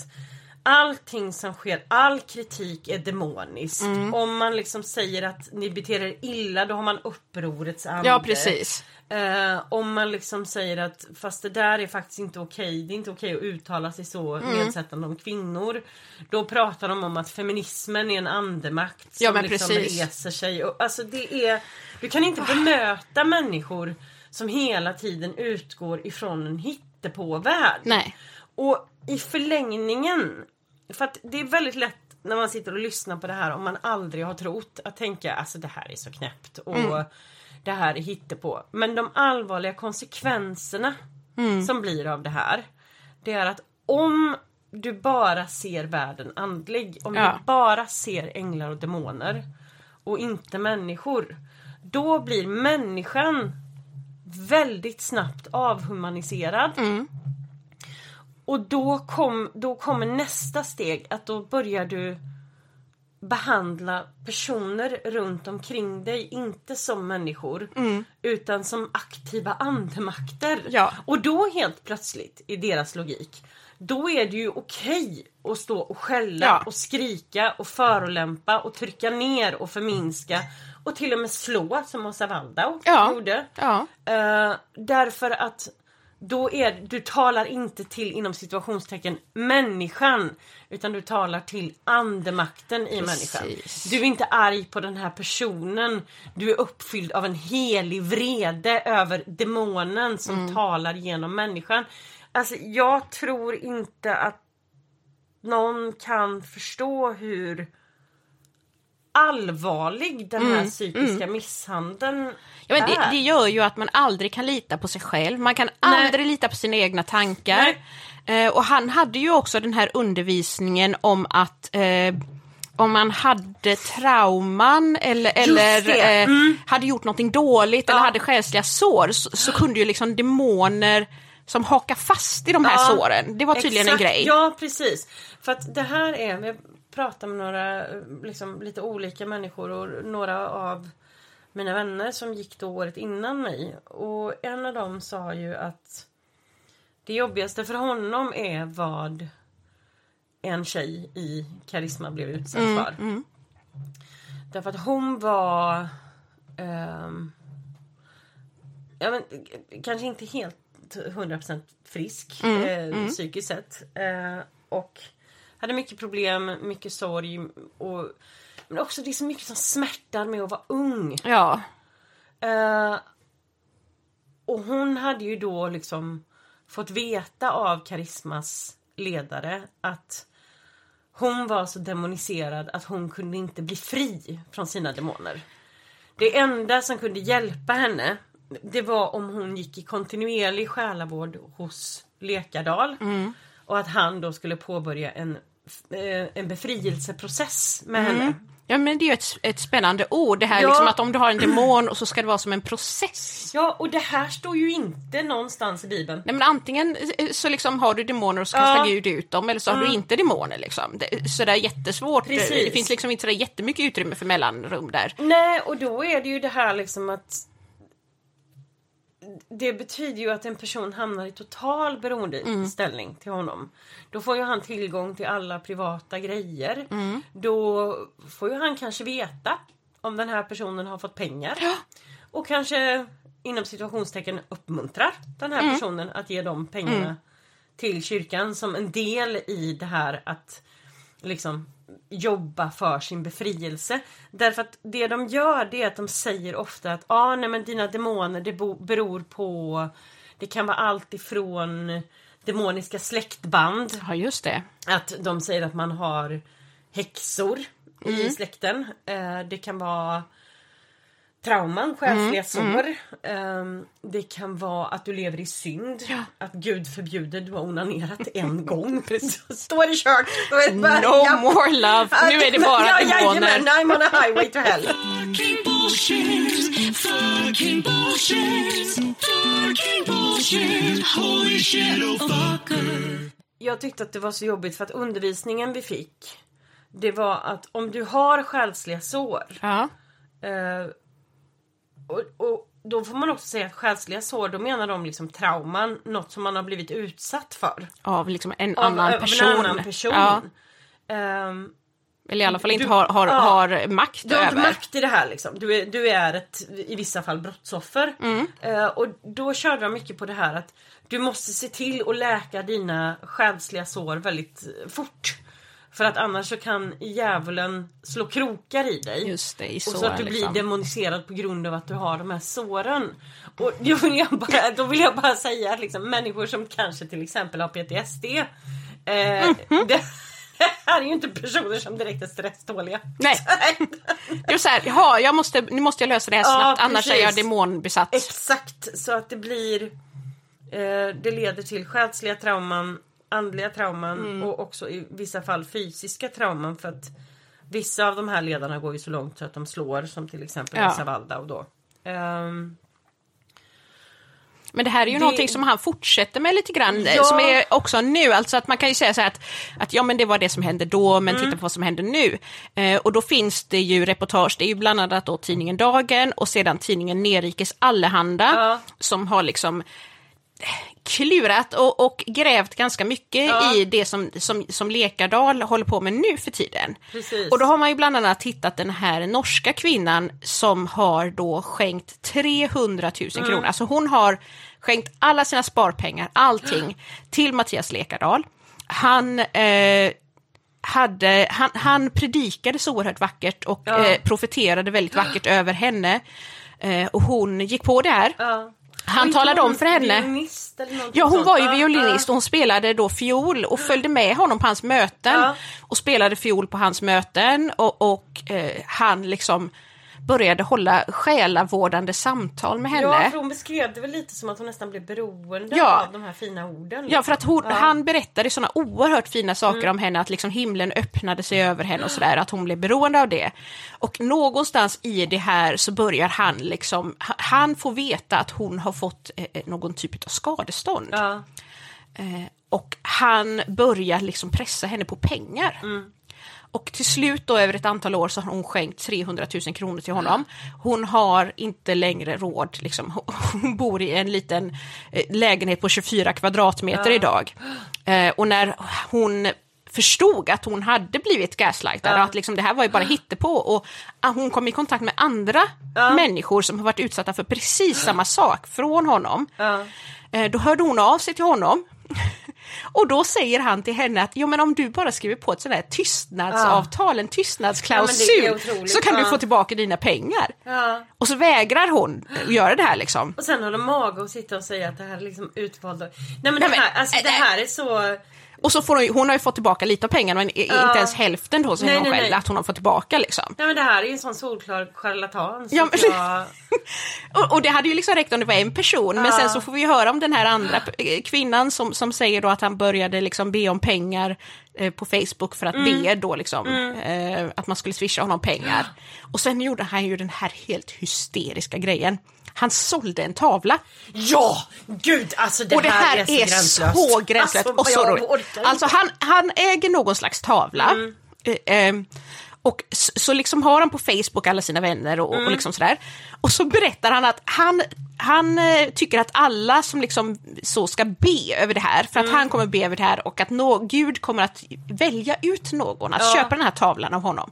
allting som sker, all kritik är demonisk. Mm. Om man liksom säger att ni beter er illa då har man upprorets ande. Ja, precis. Eh, om man liksom säger att fast det där är faktiskt inte okej, det är inte okej att uttala sig så Mm. nedsättande om kvinnor. Då pratar de om att feminismen är en andemakt som Ja, liksom precis. reser sig. Och, alltså det är, du kan inte bemöta människor som hela tiden utgår ifrån en hittepåvärld. Nej. Och i förlängningen, för att det är väldigt lätt när man sitter och lyssnar på det här om man aldrig har trott att tänka alltså det här är så knäppt och det här är hittepå. Men de allvarliga konsekvenserna som blir av det här det är att om du bara ser världen andlig, om Ja. du bara ser änglar och demoner och inte människor då blir människan väldigt snabbt avhumaniserad. Och då, kom, då kommer nästa steg att då börjar du behandla personer runt omkring dig inte som människor utan som aktiva andemakter. Ja. Och då helt plötsligt i deras logik då är det ju okej att stå och skälla Ja. och skrika och förolämpa och trycka ner och förminska och till och med slå som Åsa Waldau Ja. gjorde. Ja. Eh, därför att då är du talar inte till inom situationstecken människan utan du talar till andemakten i Precis. människan. Du är inte arg på den här personen. Du är uppfylld av en helig vrede över demonen som Mm. talar genom människan. Alltså jag tror inte att någon kan förstå hur allvarlig den här psykiska misshandeln Mm. Ja, men det, det gör ju att man aldrig kan lita på sig själv. Man kan aldrig lita på sina egna tankar. Eh, och han hade ju också den här undervisningen om att eh, om man hade trauman eller, eller eh, hade gjort någonting dåligt eller hade själsliga sår så, så kunde ju liksom demoner som hakar fast i de här Ja, såren. Det var tydligen en Exakt. grej. Ja precis. För att det här är, vi pratar med några liksom, lite olika människor och några av mina vänner som gick då året innan mig. Och en av dem sa ju att det jobbigaste för honom är vad en tjej i Karisma blev utsatt för. Därför att hon var ehm, ja, men, kanske inte helt 100% frisk eh, psykiskt sett. Eh, och hade mycket problem, mycket sorg och men också det är så mycket som smärtar med att vara ung. Ja. Eh, och hon hade ju då liksom fått veta av Karismas ledare att hon var så demoniserad att hon kunde inte bli fri från sina demoner. Det enda som kunde hjälpa henne det var om hon gick i kontinuerlig själavård hos Lekardal och att han då skulle påbörja en, en befrielseprocess med henne. Ja men det är ju ett, ett spännande ord det här Ja. liksom att om du har en demon och så ska det vara som en process. Ja, och det här står ju inte någonstans i Bibeln. Nej men antingen eh, så liksom har du demoner och så kastar Ja. Mm. Gud ut dem eller så har du inte demoner liksom. Det, så det är jättesvårt. Precis. Det finns liksom inte så där jättemycket utrymme för mellanrum där. Nej, och då är det ju det här liksom att det betyder ju att en person hamnar i total beroendeställning till honom. Då får ju han tillgång till alla privata grejer. Då får ju han kanske veta om den här personen har fått pengar. Och kanske inom situationstecken uppmuntrar den här personen att ge de pengarna till kyrkan som en del i det här att liksom jobba för sin befrielse. Därför att det de gör det är att de säger ofta att ah, nej men dina demoner det beror på det kan vara allt ifrån demoniska släktband Ja just det. att de säger att man har häxor i släkten. Eh, det kan vara trauman, själsliga sår. Eh, det kan vara att du lever i synd. Att Gud förbjuder, du har onanerat en gång. Är *laughs* det bara, No ja. more love, nu är det bara ja, demoner. jajamän, I'm on a highway to hell. Fucking bullshit, fucking bullshit, fucking bullshit, holy shit, oh fucker. Jag tyckte att det var så jobbigt för att undervisningen vi fick det var att om du har själsliga sår Ja. Eh, och, och då får man också säga att själsliga sår, då menar de liksom trauman, något som man har blivit utsatt för. Av liksom en Av, annan av person. en annan person. Ja. Ehm, Eller i alla fall inte Du- har, har, ja. har makt du har inte över. makt i det här liksom. Du är, du är ett, i vissa fall, brottsoffer. Mm. Eh, och då körde de mycket på det här att du måste se till att läka dina själsliga sår väldigt fort. För att annars så kan djävulen slå krokar i dig. Just det, i och så att du blir liksom. demoniserad på grund av att du har de här såren. Och då vill jag bara, då vill jag bara säga att liksom, människor som kanske till exempel har PTSD. Eh, Mhm. det *laughs* här är ju inte personer som direkt är stresståliga. Nej. Det är så här, jaha, jag måste, nu måste jag lösa det här Ja, snabbt annars är jag demonbesatt. Exakt, så att det blir eh, Det leder till själsliga trauman, andliga trauman Mm. och också i vissa fall fysiska trauman för att vissa av de här ledarna går ju så långt så att de slår som till exempel Ja. Lisa Waldau då. Ehm, Men det här är ju Det- någonting som han fortsätter med lite grann, Ja. som är också nu. Alltså att man kan ju säga så här att, att ja men det var det som hände då, men Mm. titta på vad som händer nu. Eh, och då finns det ju reportage, det är ju bland annat då tidningen Dagen och sedan tidningen Nerikes Allehanda Ja. som har liksom klurat och, och grävt ganska mycket Ja. i det som, som, som Lekardal håller på med nu för tiden. Precis. Och då har man ju bland annat hittat den här norska kvinnan som har då skänkt 300 000 Mm. kronor. Alltså hon har skänkt alla sina sparpengar, allting, till Mattias Lekardal. Han, eh, hade, han, han predikade så oerhört vackert och Ja. eh, profeterade väldigt vackert över henne. Eh, och hon gick på det här. ja. Han talade om för henne. Ja, hon var ju violinist och hon spelade då fiol och följde med honom på hans möten. Och spelade fiol på hans möten och, och eh, han liksom började hålla själavårdande samtal med henne. Ja, för hon beskrev det väl lite som att hon nästan blev beroende Ja. av de här fina orden. Ja, för att hon, Ja. Mm. han berättade sådana oerhört fina saker om henne, att liksom himlen öppnade sig över henne och sådär, att hon blev beroende av det. Och någonstans i det här så börjar han liksom, ha- han får veta att hon har fått eh, eh, någon typ av skadestånd. Ja. Eh, och han börjar liksom pressa henne på pengar. Och till slut då över ett antal år så har hon skänkt 300 000 kronor till honom. Hon har inte längre råd, liksom. hon bor i en liten eh, lägenhet på 24 kvadratmeter idag. Eh, och när hon förstod att hon hade blivit gaslightad, att liksom det här var ju bara hittepå och ah, hon kom i kontakt med andra människor som har varit utsatta för precis samma sak från honom. Ja. Eh, Då hörde hon av sig till honom. Och då säger han till henne att jo, men om du bara skriver på ett sånt här tystnadsavtal, en tystnadsklausul, Ja, men så kan du Ja. få tillbaka dina pengar. Ja. Och så vägrar hon göra det här liksom. Och sen har de mage att sitta och säga att det här är liksom utvalda. Nej men, Nej, det, men- här, alltså, det här är så... Och så får hon, hon har ju fått tillbaka lite av pengarna men inte ens hälften då säger Nej, hon nej, själv nej. att hon har fått tillbaka liksom. Nej men det här är ju en sån solklar charlatan. Så Ja, men- jag... *laughs* Och, och det hade ju liksom räckt om det var en person, men sen så får vi ju höra om den här andra kvinnan som, som säger då att han började liksom be om pengar eh, på Facebook för att be då liksom, eh, att man skulle swisha honom pengar. Och sen gjorde han ju den här helt hysteriska grejen. Han sålde en tavla. Ja! Gud alltså det, och det här, är så är gränslöst. så gränslöst Alltså, och så roligt. Alltså han, han äger någon slags tavla. Mm. Eh, eh, och så, så liksom har han på Facebook alla sina vänner och, Mm. och liksom sådär. Och så berättar han att han, han eh, tycker att alla som liksom så ska be över det här, för att Mm. han kommer be över det här och att nå, Gud kommer att välja ut någon att Ja. köpa den här tavlan av honom.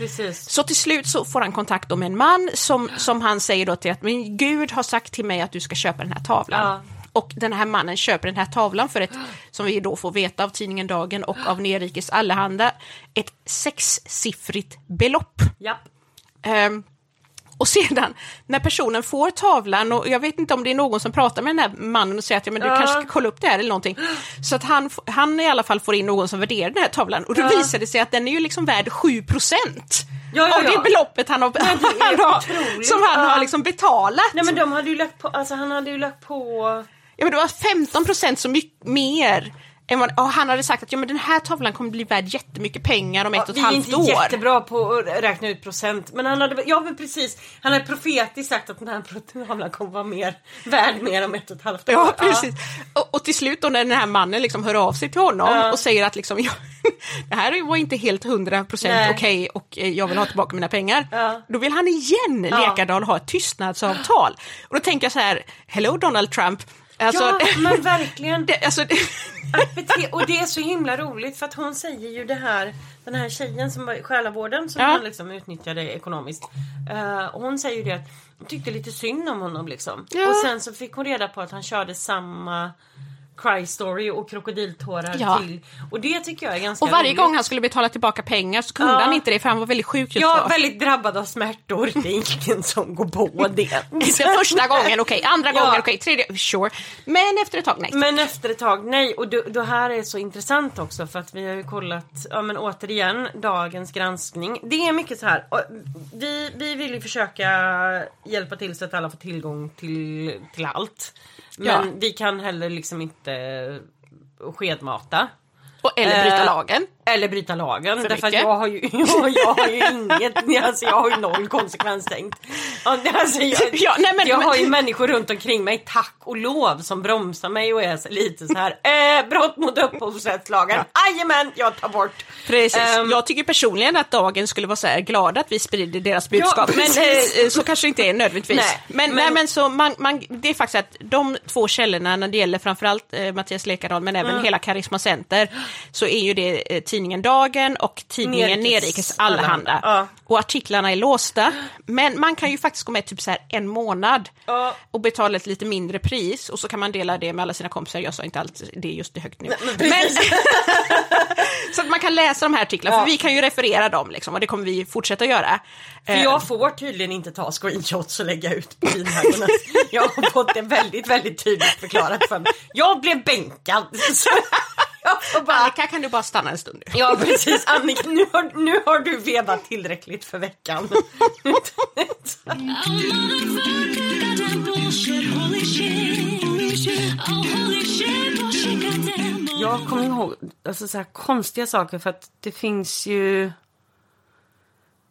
Precis. Så till slut så får han kontakt med en man som, som han säger då till att men Gud har sagt till mig att du ska köpa den här tavlan. Ja. Och den här mannen köper den här tavlan för ett, som vi då får veta av tidningen Dagen och av Nerikes Allehanda, ett sexsiffrigt belopp. Japp. Ehm, och sedan när personen får tavlan, och jag vet inte om det är någon som pratar med den här mannen och säger att ja, men du Ja. kanske ska kolla upp det här eller någonting. Så att han, han i alla fall får in någon som värderar den här tavlan och då visar det sig att den är ju liksom värd 7 procent Ja, ja, av det ja. beloppet han har, *laughs* han har, som han Ja. har liksom betalat. Nej men de hade ju lagt på, alltså han hade ju lagt på... Ja, men det var 15 procent så mycket mer. Och han hade sagt att ja, men den här tavlan kommer bli värd jättemycket pengar om ett och ett vi är halvt inte år. jättebra på att räkna ut procent. Men han hade, ja men precis, han hade profetiskt sagt att den här tavlan kommer vara mer, värd mer om ett och ett halvt år. Ja, precis. Och, och till slut då när den här mannen liksom hör av sig till honom Ja. och säger att liksom, *laughs* ja, det här var inte helt hundra procent okej och eh, jag vill ha tillbaka mina pengar. Ja. Då vill han igen, Ja. Lekardal, ha ett tystnadsavtal. Och då tänker jag så här, hello Donald Trump. Alltså, Ja, *laughs* men verkligen. det, alltså, *laughs* *laughs* och det är så himla roligt för att hon säger ju det här Den här tjejen som var i själavården som Ja. han liksom utnyttjade ekonomiskt Eh, och Hon säger ju det att hon tyckte lite synd om honom liksom Ja. Och sen så fick hon reda på att han körde samma cry story och krokodiltårar Ja. till. Och det tycker jag är ganska Och varje roligt. gång han skulle betala tillbaka pengar så kunde Ja. han inte det för han var väldigt sjuk just Ja, då. väldigt drabbad av smärtor. Det är ingen som går på *laughs* det. Den första gången okej, andra Ja. gången okej, tredje sure. Men efter ett tag nej. Men efter ett tag, nej. Och det, det här är så intressant också för att vi har ju kollat, ja men återigen, dagens granskning. Det är mycket så här. Vi, vi vill ju försöka hjälpa till så att alla får tillgång till, till allt. Men Ja. vi kan heller liksom inte skedmata. Och, eller bryta Eh, lagen. Eller bryta lagen. För därför att jag har ju, *laughs* jag, jag har ju inget, *laughs* alltså jag har ju noll konsekvenstänkt. Ja, Alltså jag, *laughs* Ja, nej, men- jag men- har ju människor runt omkring mig, tack och lov, som bromsar mig och är lite så här. Eh, brott mot upphovsrättslagen. Jajamän, jag tar bort. Precis. Ehm, jag tycker personligen att dagen skulle vara så här glad att vi sprider deras budskap. men precis. eh, så kanske inte är nödvändigtvis. Nej, men, men- nej, men så man, man, det är faktiskt att de två källorna när det gäller framförallt eh, Mattias Lekardal men även hela Karisma Center så är ju det eh, tidningen Dagen och tidningen Nerikes Nerikes Allehanda. Ja. Och artiklarna är låsta. Men man kan ju faktiskt gå med typ så här en månad Ja. och betala ett lite mindre pris och så kan man dela det med alla sina kompisar. Jag sa inte allt det är just det högt nu. men, *laughs* så att man kan läsa de här artiklarna, Ja. för vi kan ju referera dem liksom, och det kommer vi fortsätta göra. För Eh, jag får tydligen inte ta screenshots och lägga ut på vinhögarna. Jag har fått det väldigt, väldigt tydligt förklarat för mig. Jag blev bänkad. *laughs* Får bara... Annika kan du bara stanna en stund nu. Ja precis Annika, nu har, nu har du vevat tillräckligt för veckan. Jag kommer ihåg alltså, så här, konstiga saker för att det finns ju...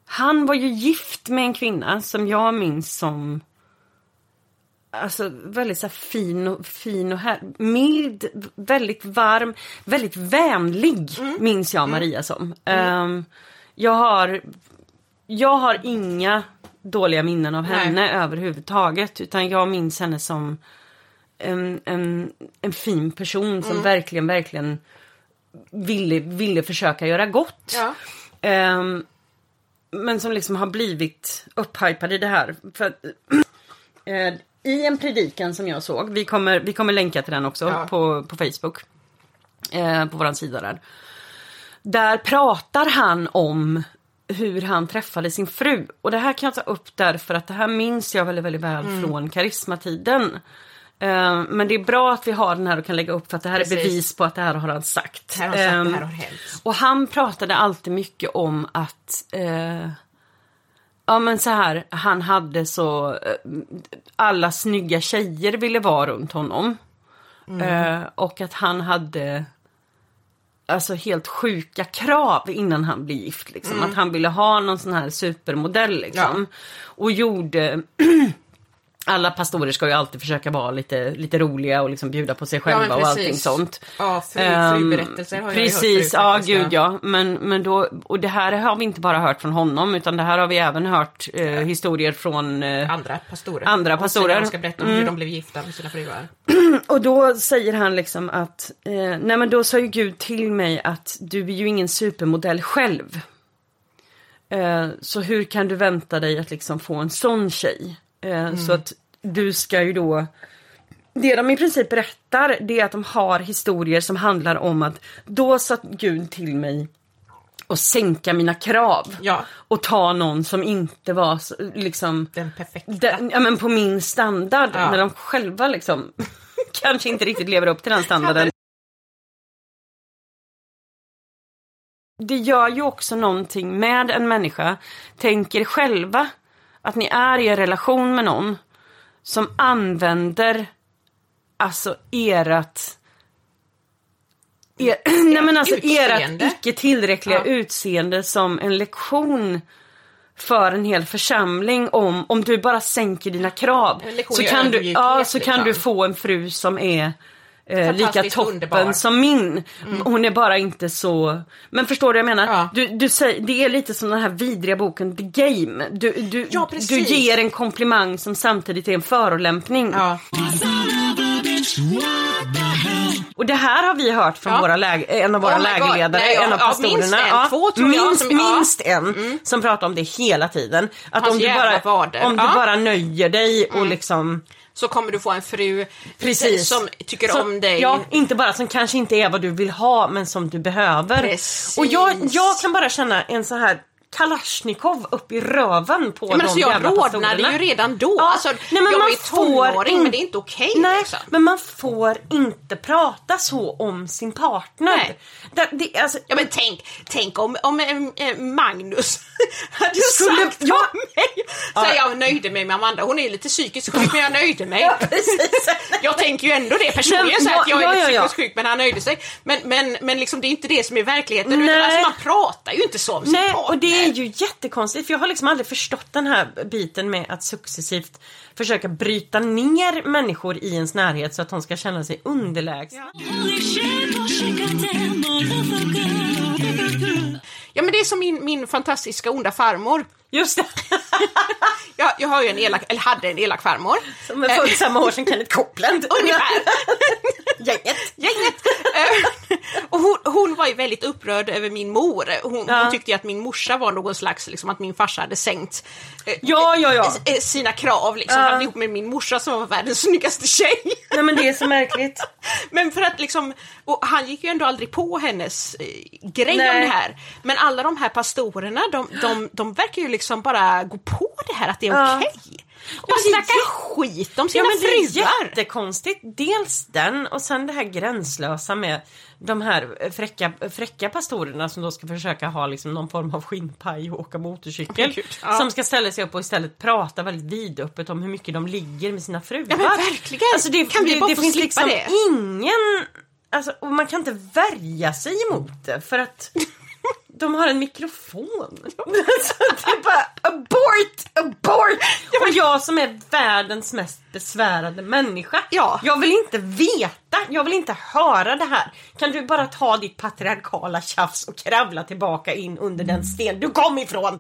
Han var ju gift med en kvinna som jag minns som Alltså väldigt så fin och, fin och här, mild, väldigt varm, väldigt vänlig minns jag Maria som. Ehm, jag har jag har inga dåliga minnen av henne överhuvudtaget utan jag minns henne som en, en, en fin person som verkligen, verkligen ville, ville försöka göra gott. Ja. Ehm, men som liksom har blivit upphypad i det här. För att, *clears throat* eh, I en predikan som jag såg, vi kommer, vi kommer länka till den också Ja. på, på Facebook. Eh, på våran sida där. Där pratar han om hur han träffade sin fru. Och det här kan jag ta upp därför att det här minns jag väldigt, väldigt väl Mm. från karismatiden. Eh, men det är bra att vi har den här och kan lägga upp för att det här Precis. är bevis på att det här har han sagt. Här har sagt, Ehm, det här har hänt. och han pratade alltid mycket om att eh, Ja men så här, han hade så eh, Alla snygga tjejer ville vara runt honom. Eh, och att han hade Alltså helt sjuka krav innan han blev gift. Liksom. Att han ville ha någon sån här supermodell. Liksom. Och gjorde *clears throat* alla pastorer ska ju alltid försöka vara lite, lite roliga och liksom bjuda på sig själva men och allting precis. sånt. Ja, fru- Ehm, fruberättelser har jag ju hört Precis, ja gud ja. ja. Men, men då, och det här har vi inte bara hört från honom utan det här har vi även hört eh, historier från eh, Andra pastorer. Andra Och pastorer. Mm. De ska berätta om hur de blev gifta med sina fruar. *clears throat* Och då säger han liksom att, eh, nej men då sa ju Gud till mig att du är ju ingen supermodell själv. Eh, så hur kan du vänta dig att liksom få en sån tjej? Eh, Så att du ska ju då det de i princip berättar det är att de har historier som handlar om att då sa Gud till mig att sänka mina krav. Ja. Och ta någon som inte var liksom Den perfekta. den, ja, men på min standard. Ja. När de själva liksom *laughs* kanske inte riktigt lever upp till den standarden. Det gör ju också någonting med en människa. Tänker själva att ni är i en relation med någon som använder alltså erat er, *clears throat* nej men alltså erat Utseende. icke tillräckliga Ja. utseende som en lektion för en hel församling om, om du bara sänker dina krav. Så kan, du, ja, så kan du få en fru som är eh, lika toppen underbar. som min. Hon är bara inte så... Men förstår du vad jag menar? Ja. Du, du säger, det är lite som den här vidriga boken The Game. Du, du, Ja, du ger en komplimang som samtidigt är en förolämpning. Ja. Och det här har vi hört från Ja. våra läge, en av våra Oh lägerledare, Nej, ja, en av ja, pastorerna. minst en, två tror jag minst, som- ja. Mm. minst en som pratar om det hela tiden. Att Hans om du bara, om du Ja. Mm. bara nöjer dig och liksom Så kommer du få en fru Precis. som tycker Så- om dig. Ja, inte bara som kanske inte är vad du vill ha men som du behöver. Precis. Och jag, jag kan bara känna en så här Kalashnikov upp i röven på Ja, men de alltså jag rodnade ju redan då. Ja, Alltså, nej, men jag man får tonåring in- men det är inte okej. Nej, liksom. men man får inte prata så om sin partner. Nej. Det, det, alltså, Ja men tänk, tänk om, om eh, Magnus *laughs* hade Skulle- sagt ja. om mig. Så jag nöjde mig med Amanda, hon är lite psykiskt sjuk men jag nöjde mig. Ja, precis. *laughs* Jag tänker ju ändå det personligen så att jag är ja, lite ja, ja. psykiskt sjuk men han nöjde sig. Men, men, men liksom det är inte det som är verkligheten. Utan, alltså, man pratar ju inte så om sin Nej, partner. Det är ju jättekonstigt för jag har liksom aldrig förstått den här biten med att successivt försöka bryta ner människor i ens närhet så att de ska känna sig underlägsna. Motherfucker. Ja men det är som min, min fantastiska onda farmor. Just det! *laughs* Jag, jag har ju en elak, eller hade en elak farmor. Som är född samma år som Kenneth Copeland. *laughs* Ungefär. Gänget. Gänget. Eh, och hon, hon var ju väldigt upprörd över min mor. Hon, Ja. hon tyckte att min morsa var någon slags, liksom att min farsa hade sänkt eh, Ja, ja, ja. eh, sina krav liksom. Ja. Han ihop med min morsa som var världens snyggaste tjej. Nej men det är så märkligt. *laughs* Men för att liksom, och han gick ju ändå aldrig på hennes eh, grej Nej. om det här. Men alla de här pastorerna, de, de, de verkar ju liksom bara gå på det här att det är Ja. okej. Och bara men det är snacka skit om sina Ja men det är fruar. jättekonstigt. Dels den och sen det här gränslösa med de här fräcka, fräcka pastorerna som då ska försöka ha liksom någon form av skinnpaj och åka motorcykel. *laughs* Ja. Som ska ställa sig upp och istället prata väldigt vidöppet om hur mycket de ligger med sina fruar. Ja, men verkligen. Alltså det, Kan vi bara det få finns slippa liksom det? ingen... Alltså, man kan inte värja sig emot det för att de har en mikrofon. *laughs* Så det är bara abort, abort! Och jag som är världens mest besvärade människa. Ja. Jag vill inte veta, jag vill inte höra det här. Kan du bara ta ditt patriarkala tjafs och kravla tillbaka in under den sten du kom ifrån?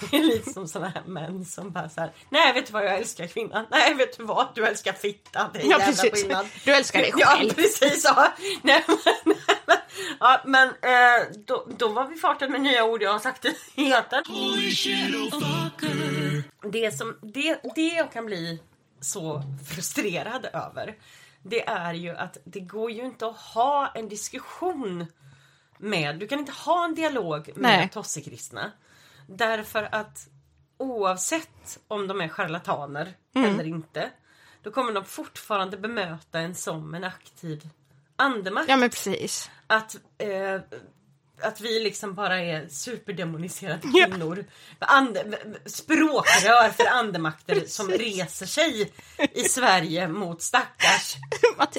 *laughs* Det är lite som såna här män som bara såhär, nej vet du vad jag älskar kvinnan? Nej vet du vad, du älskar fitta. Det är Ja, jävla precis. skillnad. Du älskar dig *laughs* Ja själv. precis. Ja. *laughs* Nej, men, ja, men eh, då, då var vi farten med nya ord jag har sagt det heter. Det, som, det, det jag kan bli så frustrerad över det är ju att det går ju inte att ha en diskussion med, du kan inte ha en dialog med tossekristna. Därför att oavsett om de är charlataner Mm. eller inte då kommer de fortfarande bemöta en som en aktiv andemakt. Ja men precis. Att, eh, att vi liksom bara är superdemoniserade Ja. kvinnor. Ande, språkrör för andemakter *laughs* som reser sig i Sverige mot stackars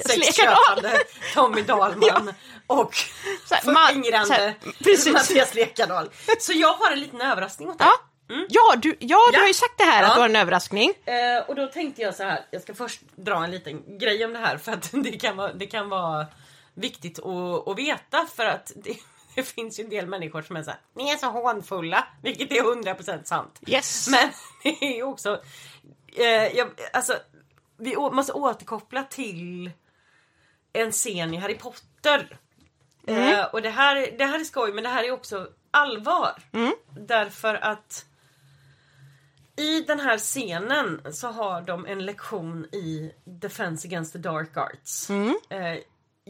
sexköpande Tommy Dahlman och ma- så fingrande. Mattias Lekardal. Så jag har en liten överraskning åt dig. Ja. Ja, du, ja, du Ja. har ju sagt det här att Ja. du har en överraskning. Eh, och då tänkte jag så här, jag ska först dra en liten grej om det här för att *laughs* det kan vara, det kan vara viktigt att, att veta för att det, det finns ju en del människor som är så här, ni är så hånfulla, vilket är 100% sant. Yes. Men *laughs* det är ju också, eh, jag, alltså, vi måste återkoppla till en scen i Harry Potter. Eh, och det här, det här är skoj men det här är också allvar. Därför att i den här scenen så har de en lektion i Defense Against the Dark Arts. Eh,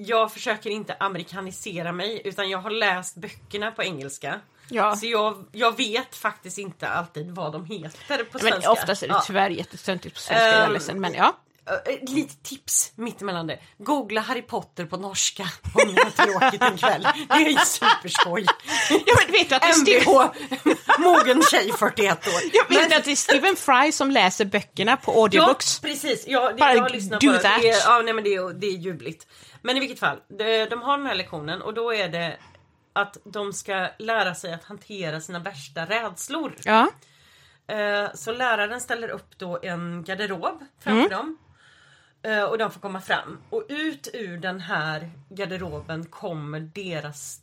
jag försöker inte amerikanisera mig utan jag har läst böckerna på engelska. Ja. Så jag, jag vet faktiskt inte alltid vad de heter på Men svenska. oftast är det Ja. tyvärr jättetöntigt på svenska, jag är Ehm, ledsen. Men ja. Eh, Ett litet tips mittemellan det. Googla Harry Potter på norska om ni har tråkigt en kväll. Det är ju superskoj. ja men vet att det är Steve, MVH, mogen tjej 41 år. jag vet att det är Stephen Fry som läser böckerna på Ja, audiobooks. precis. Ja, det, Bara jag har lyssnat do på that. det. Är, ja, nej, men det, är, det är ljuvligt. Men i vilket fall, de, de har den här lektionen och då är det att de ska lära sig att hantera sina värsta rädslor. Ja. Eh, Så läraren ställer upp då en garderob framför dem. Eh, Och de får komma fram. Och ut ur den här garderoben kommer deras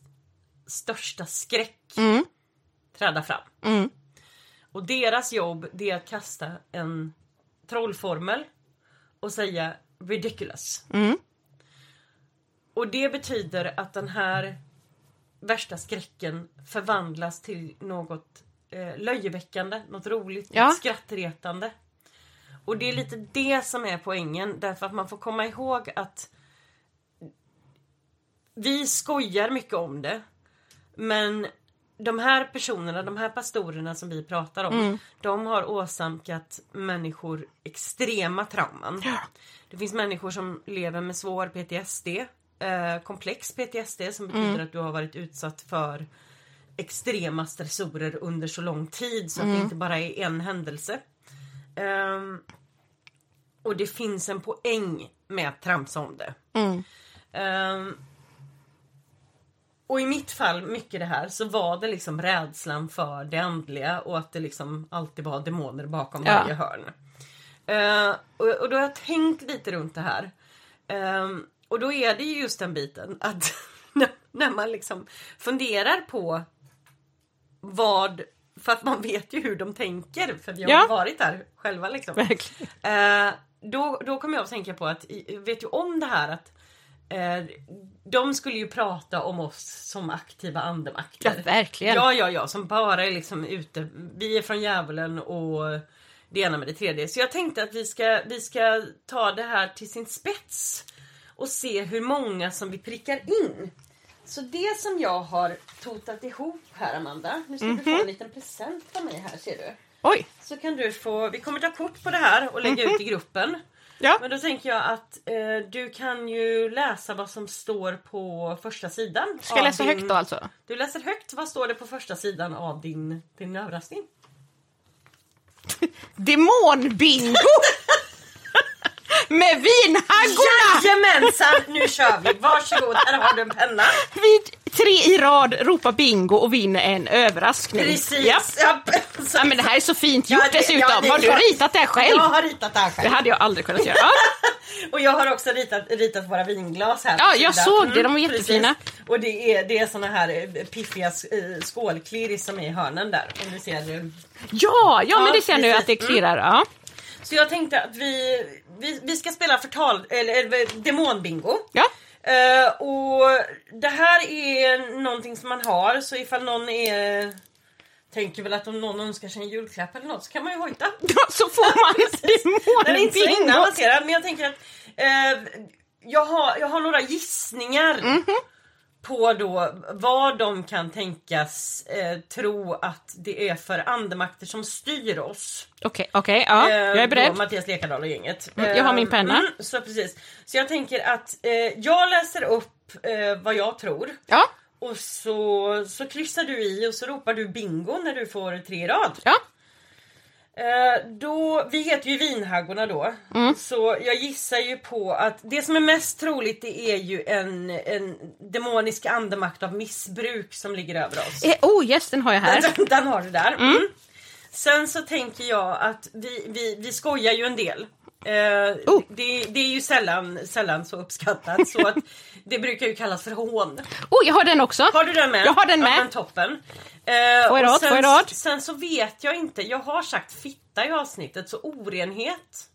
största skräck träda fram. Och deras jobb det är att kasta en trollformel och säga ridiculous. Mm. Och det betyder att den här värsta skräcken förvandlas till något eh, löjeväckande, något roligt, Ja. något skrattretande. Och det är lite det som är poängen därför att man får komma ihåg att vi skojar mycket om det. Men de här personerna, de här pastorerna som vi pratar om, de har åsamkat människor extrema trauman. Det finns människor som lever med svår PTSD, eh, komplex PTSD som betyder att du har varit utsatt för extrema stressorer under så lång tid så att det inte bara är en händelse. Ehm, och det finns en poäng med att tramsa om det. Ehm, och i mitt fall, mycket det här, så var det liksom rädslan för det andliga och att det liksom alltid var demoner bakom Ja. varje hörn. Eh, och, och då har jag tänkt lite runt det här. Ehm, och då är det ju just den biten att *laughs* när, man liksom funderar på vad, för att man vet ju hur de tänker för vi har Ja. varit där själva liksom. Eh, då, då kom jag att tänka på att, vet ju om det här att eh, de skulle ju prata om oss som aktiva andemakter. Ja, verkligen. Ja, ja, ja, som bara är liksom ute. Vi är från djävulen och det ena med det tredje. Så jag tänkte att vi ska, vi ska ta det här till sin spets och se hur många som vi prickar in. Så det som jag har totat ihop här Amanda, nu ska du få en liten present av mig här ser du. Oj! Så kan du få, vi kommer ta kort på det här och lägga ut i gruppen. Ja. Men då tänker jag att eh, du kan ju läsa vad som står på första sidan. Ska jag läsa din- högt då alltså? Du läser högt, vad står det på första sidan av din, din överraskning? *laughs* Demonbingo! Med vinhaggorna! Jajamensan, nu kör vi! Varsågod, här har du en penna. Vi tre i rad ropar bingo och vinner en överraskning. Precis! Ja. Ja. Ja, men det här är så fint gjort Ja, det- dessutom. ja, det har du klart. ritat det här själv? Jag har ritat det här Det själv. hade jag aldrig kunnat göra. Ja. *laughs* Och jag har också ritat, ritat våra vinglas här. Ja, jag sidan. såg det, de var jättefina. precis. Och det är, det är såna här eh, piffiga eh, skålklirr som är i hörnen där. Om du ser. eh. Ja, ja, men det ser nu precis. att det klirrar. Ja. Så jag tänkte att vi, vi, vi ska spela förtal, eller, eller demonbingo. Ja. Eh, och det här är någonting som man har så ifall någon är Tänker väl att om någon önskar sig en julklapp eller något så kan man ju hojta. *laughs* Så får man *laughs* Den är inte så demonbingo. men jag tänker att eh, jag, har, jag har några gissningar Mhm. På då vad de kan tänkas eh, tro att det är för andemakter som styr oss. Okej, okej, ja, Eh, jag är beredd. Mattias Lekardal och gänget. Mm, jag har min penna. Mm, så precis. Så jag tänker att eh, jag läser upp eh, vad jag tror. Ja, Och så, så kryssar du i och så ropar du bingo när du får tre rad. ja. Eh, då, vi heter ju vinhaggorna då. Mm. Så jag gissar ju på att det som är mest troligt det är ju en, en demonisk andemakt av missbruk som ligger över oss. Eh, oh yes, den har jag här. Den, den har du där. Mm. Sen så tänker jag att vi, vi, vi skojar ju en del. Eh, Oh. det, det är ju sällan, sällan så uppskattat så att *laughs* det brukar ju kallas för hån. Oh, jag har den också. Har du den med? Jag har den med. Ja, men toppen. Eh, Får jag rad? sen, Får jag rad? sen så vet jag inte, jag har sagt fitta i avsnittet så orenhet.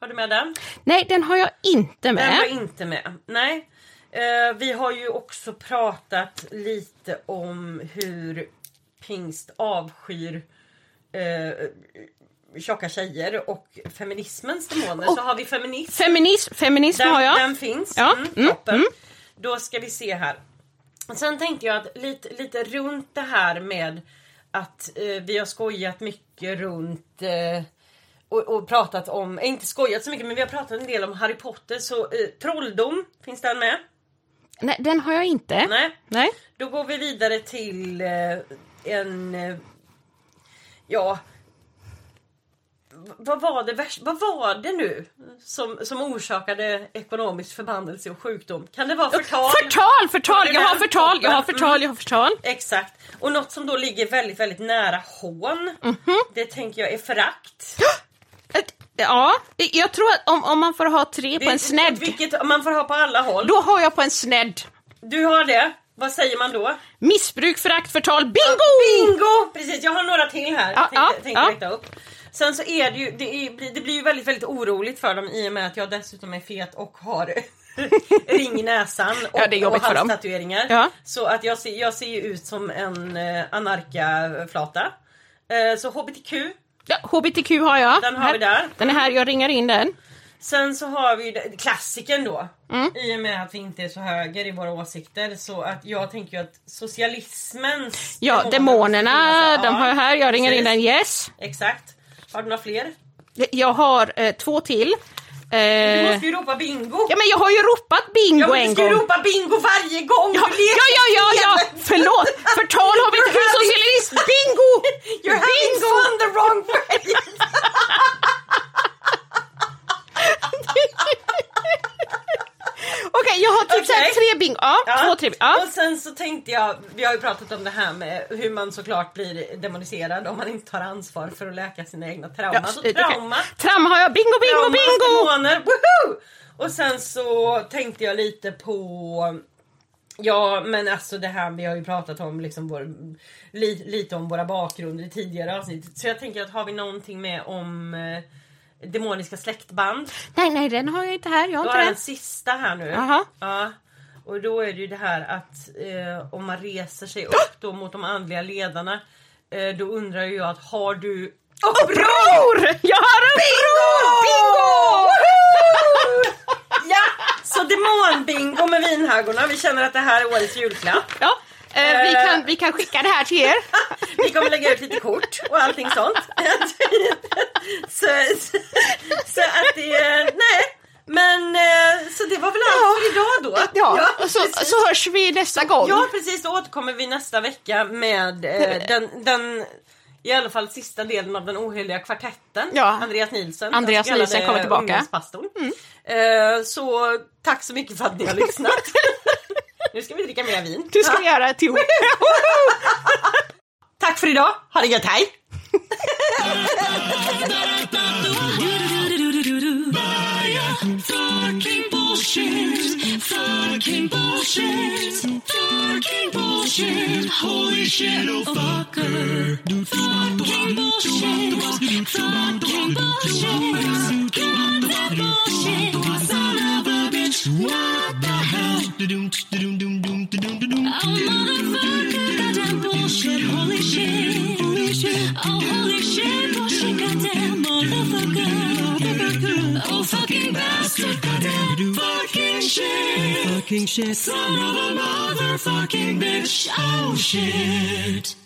Har du med den? Nej, den har jag inte Den var med. inte med. Nej. Eh, vi har ju också pratat lite om hur pingst avskyr eh, tjocka tjejer och feminismens demoner. Så har vi feminism. Feminism, feminism Den, har jag. den finns. Ja, Mm, mm, toppen. Då ska vi se här. Sen tänkte jag att lite, lite runt det här med att eh, vi har skojat mycket runt eh, och, och pratat om, eh, inte skojat så mycket men vi har pratat en del om Harry Potter så eh, trolldom, finns den med? Nej, den har jag inte. Nej. Nej. Då går vi vidare till eh, en... Eh, ja... Vad var det värst, Vad var det nu som, som orsakade ekonomisk förbannelse och sjukdom? Kan det vara förtal? Förtal, förtal! Jag har förtal, jag har förtal, jag har förtal. Exakt. Och något som då ligger väldigt, väldigt nära hån. Mhm. Det tänker jag är förakt. *gasps* Ja, jag tror att om, om man får ha tre på en snedd, Vilket man får ha på alla håll. då har jag på en snedd. Du har det. Vad säger man då? Missbruk, förakt, förtal, bingo! Bingo! Precis, jag har några till här. Ja, tänkte, ja, tänkte ja. upp. Sen så är det ju, det, är, det blir ju väldigt, väldigt oroligt för dem i och med att jag dessutom är fet och har *laughs* ring i näsan och, Ja, och halstatueringar. Ja. Så att jag ser, jag ser ju ut som en eh, anarkaflata. Eh, så HBTQ, Ja, HBTQ har jag. Den har här. vi där. Den är här, jag ringar in den. Sen så har vi klassikern då. Mm. I och med att vi inte är så höger i våra åsikter. Så att jag tänker ju att socialismens Ja, demoner demonerna, finnas. de har jag här. Jag ringer in precis. den, yes. Exakt. Har du några fler? Jag har eh, två till. Du Eh, måste ju ropa bingo! ja men jag har ju ropat bingo Ja, en du ska ju gång. ropa bingo varje gång Ja, du leker ja, ja, ja, ja, förlåt! Förtal har vi inte having- socialist! Bingo! You're having Bingo! fun the wrong way! *laughs* Okej, jag har typ Okej. tre bingo. Ja, Ja. två, tre. Ja. Och sen så tänkte jag, vi har ju pratat om det här med hur man såklart blir demoniserad om man inte tar ansvar för att läka sina egna trauman. Ja, så trauma, Trauma har jag. Bingo, bingo, trauma, bingo! demoner, woho! Och sen så tänkte jag lite på Ja men alltså det här vi har ju pratat om liksom vår, li, lite om våra bakgrunder i tidigare avsnitt. Så jag tänker att har vi någonting med om eh, demoniska släktband. Nej, nej, den har jag inte här. Jag har Då inte har den. en sista här nu. Jaha. Ja. Och då är det ju det här att eh, om man reser sig upp då mot de andliga ledarna eh, då undrar jag att har du Bror! Jag har en bror! Bingo! Ja! Så demonbingo med vinhaggorna. Vi känner att det här är årets julklapp. Ja, eh, vi, kan, vi kan skicka det här till er. *laughs* Vi kommer lägga ut lite kort och allting sånt. så, *laughs* *laughs* så, så att det... Nej. Men eh, så det var väl allt för idag då. Ja, och så, precis. så hörs vi nästa gång. Ja precis, då återkommer vi nästa vecka med eh, den, den i alla fall sista delen av den oheliga kvartetten. Ja. Andreas Nielsen. Andreas Nielsen kommer tillbaka. ungdomspastorn. Eh, så tack så mycket för att ni har lyssnat. Nu ska vi dricka mer vin. Det ska vi göra till Tack för idag, ha det gött, hej! Fucking bullshit. Fucking bullshit. Fucking bullshit. Holy shit, oh fucker. Fucking bullshit. Fucking bullshit. Goddamn bullshit. Bitch. What the hell? Oh motherfucker, goddamn bullshit. Holy shit. Holy shit. Oh holy shit. Bullshit, goddamn motherfucker. Oh fucking bastard, goddamn fucking shit. Fucking shit. Son of a motherfucking bitch. Oh shit.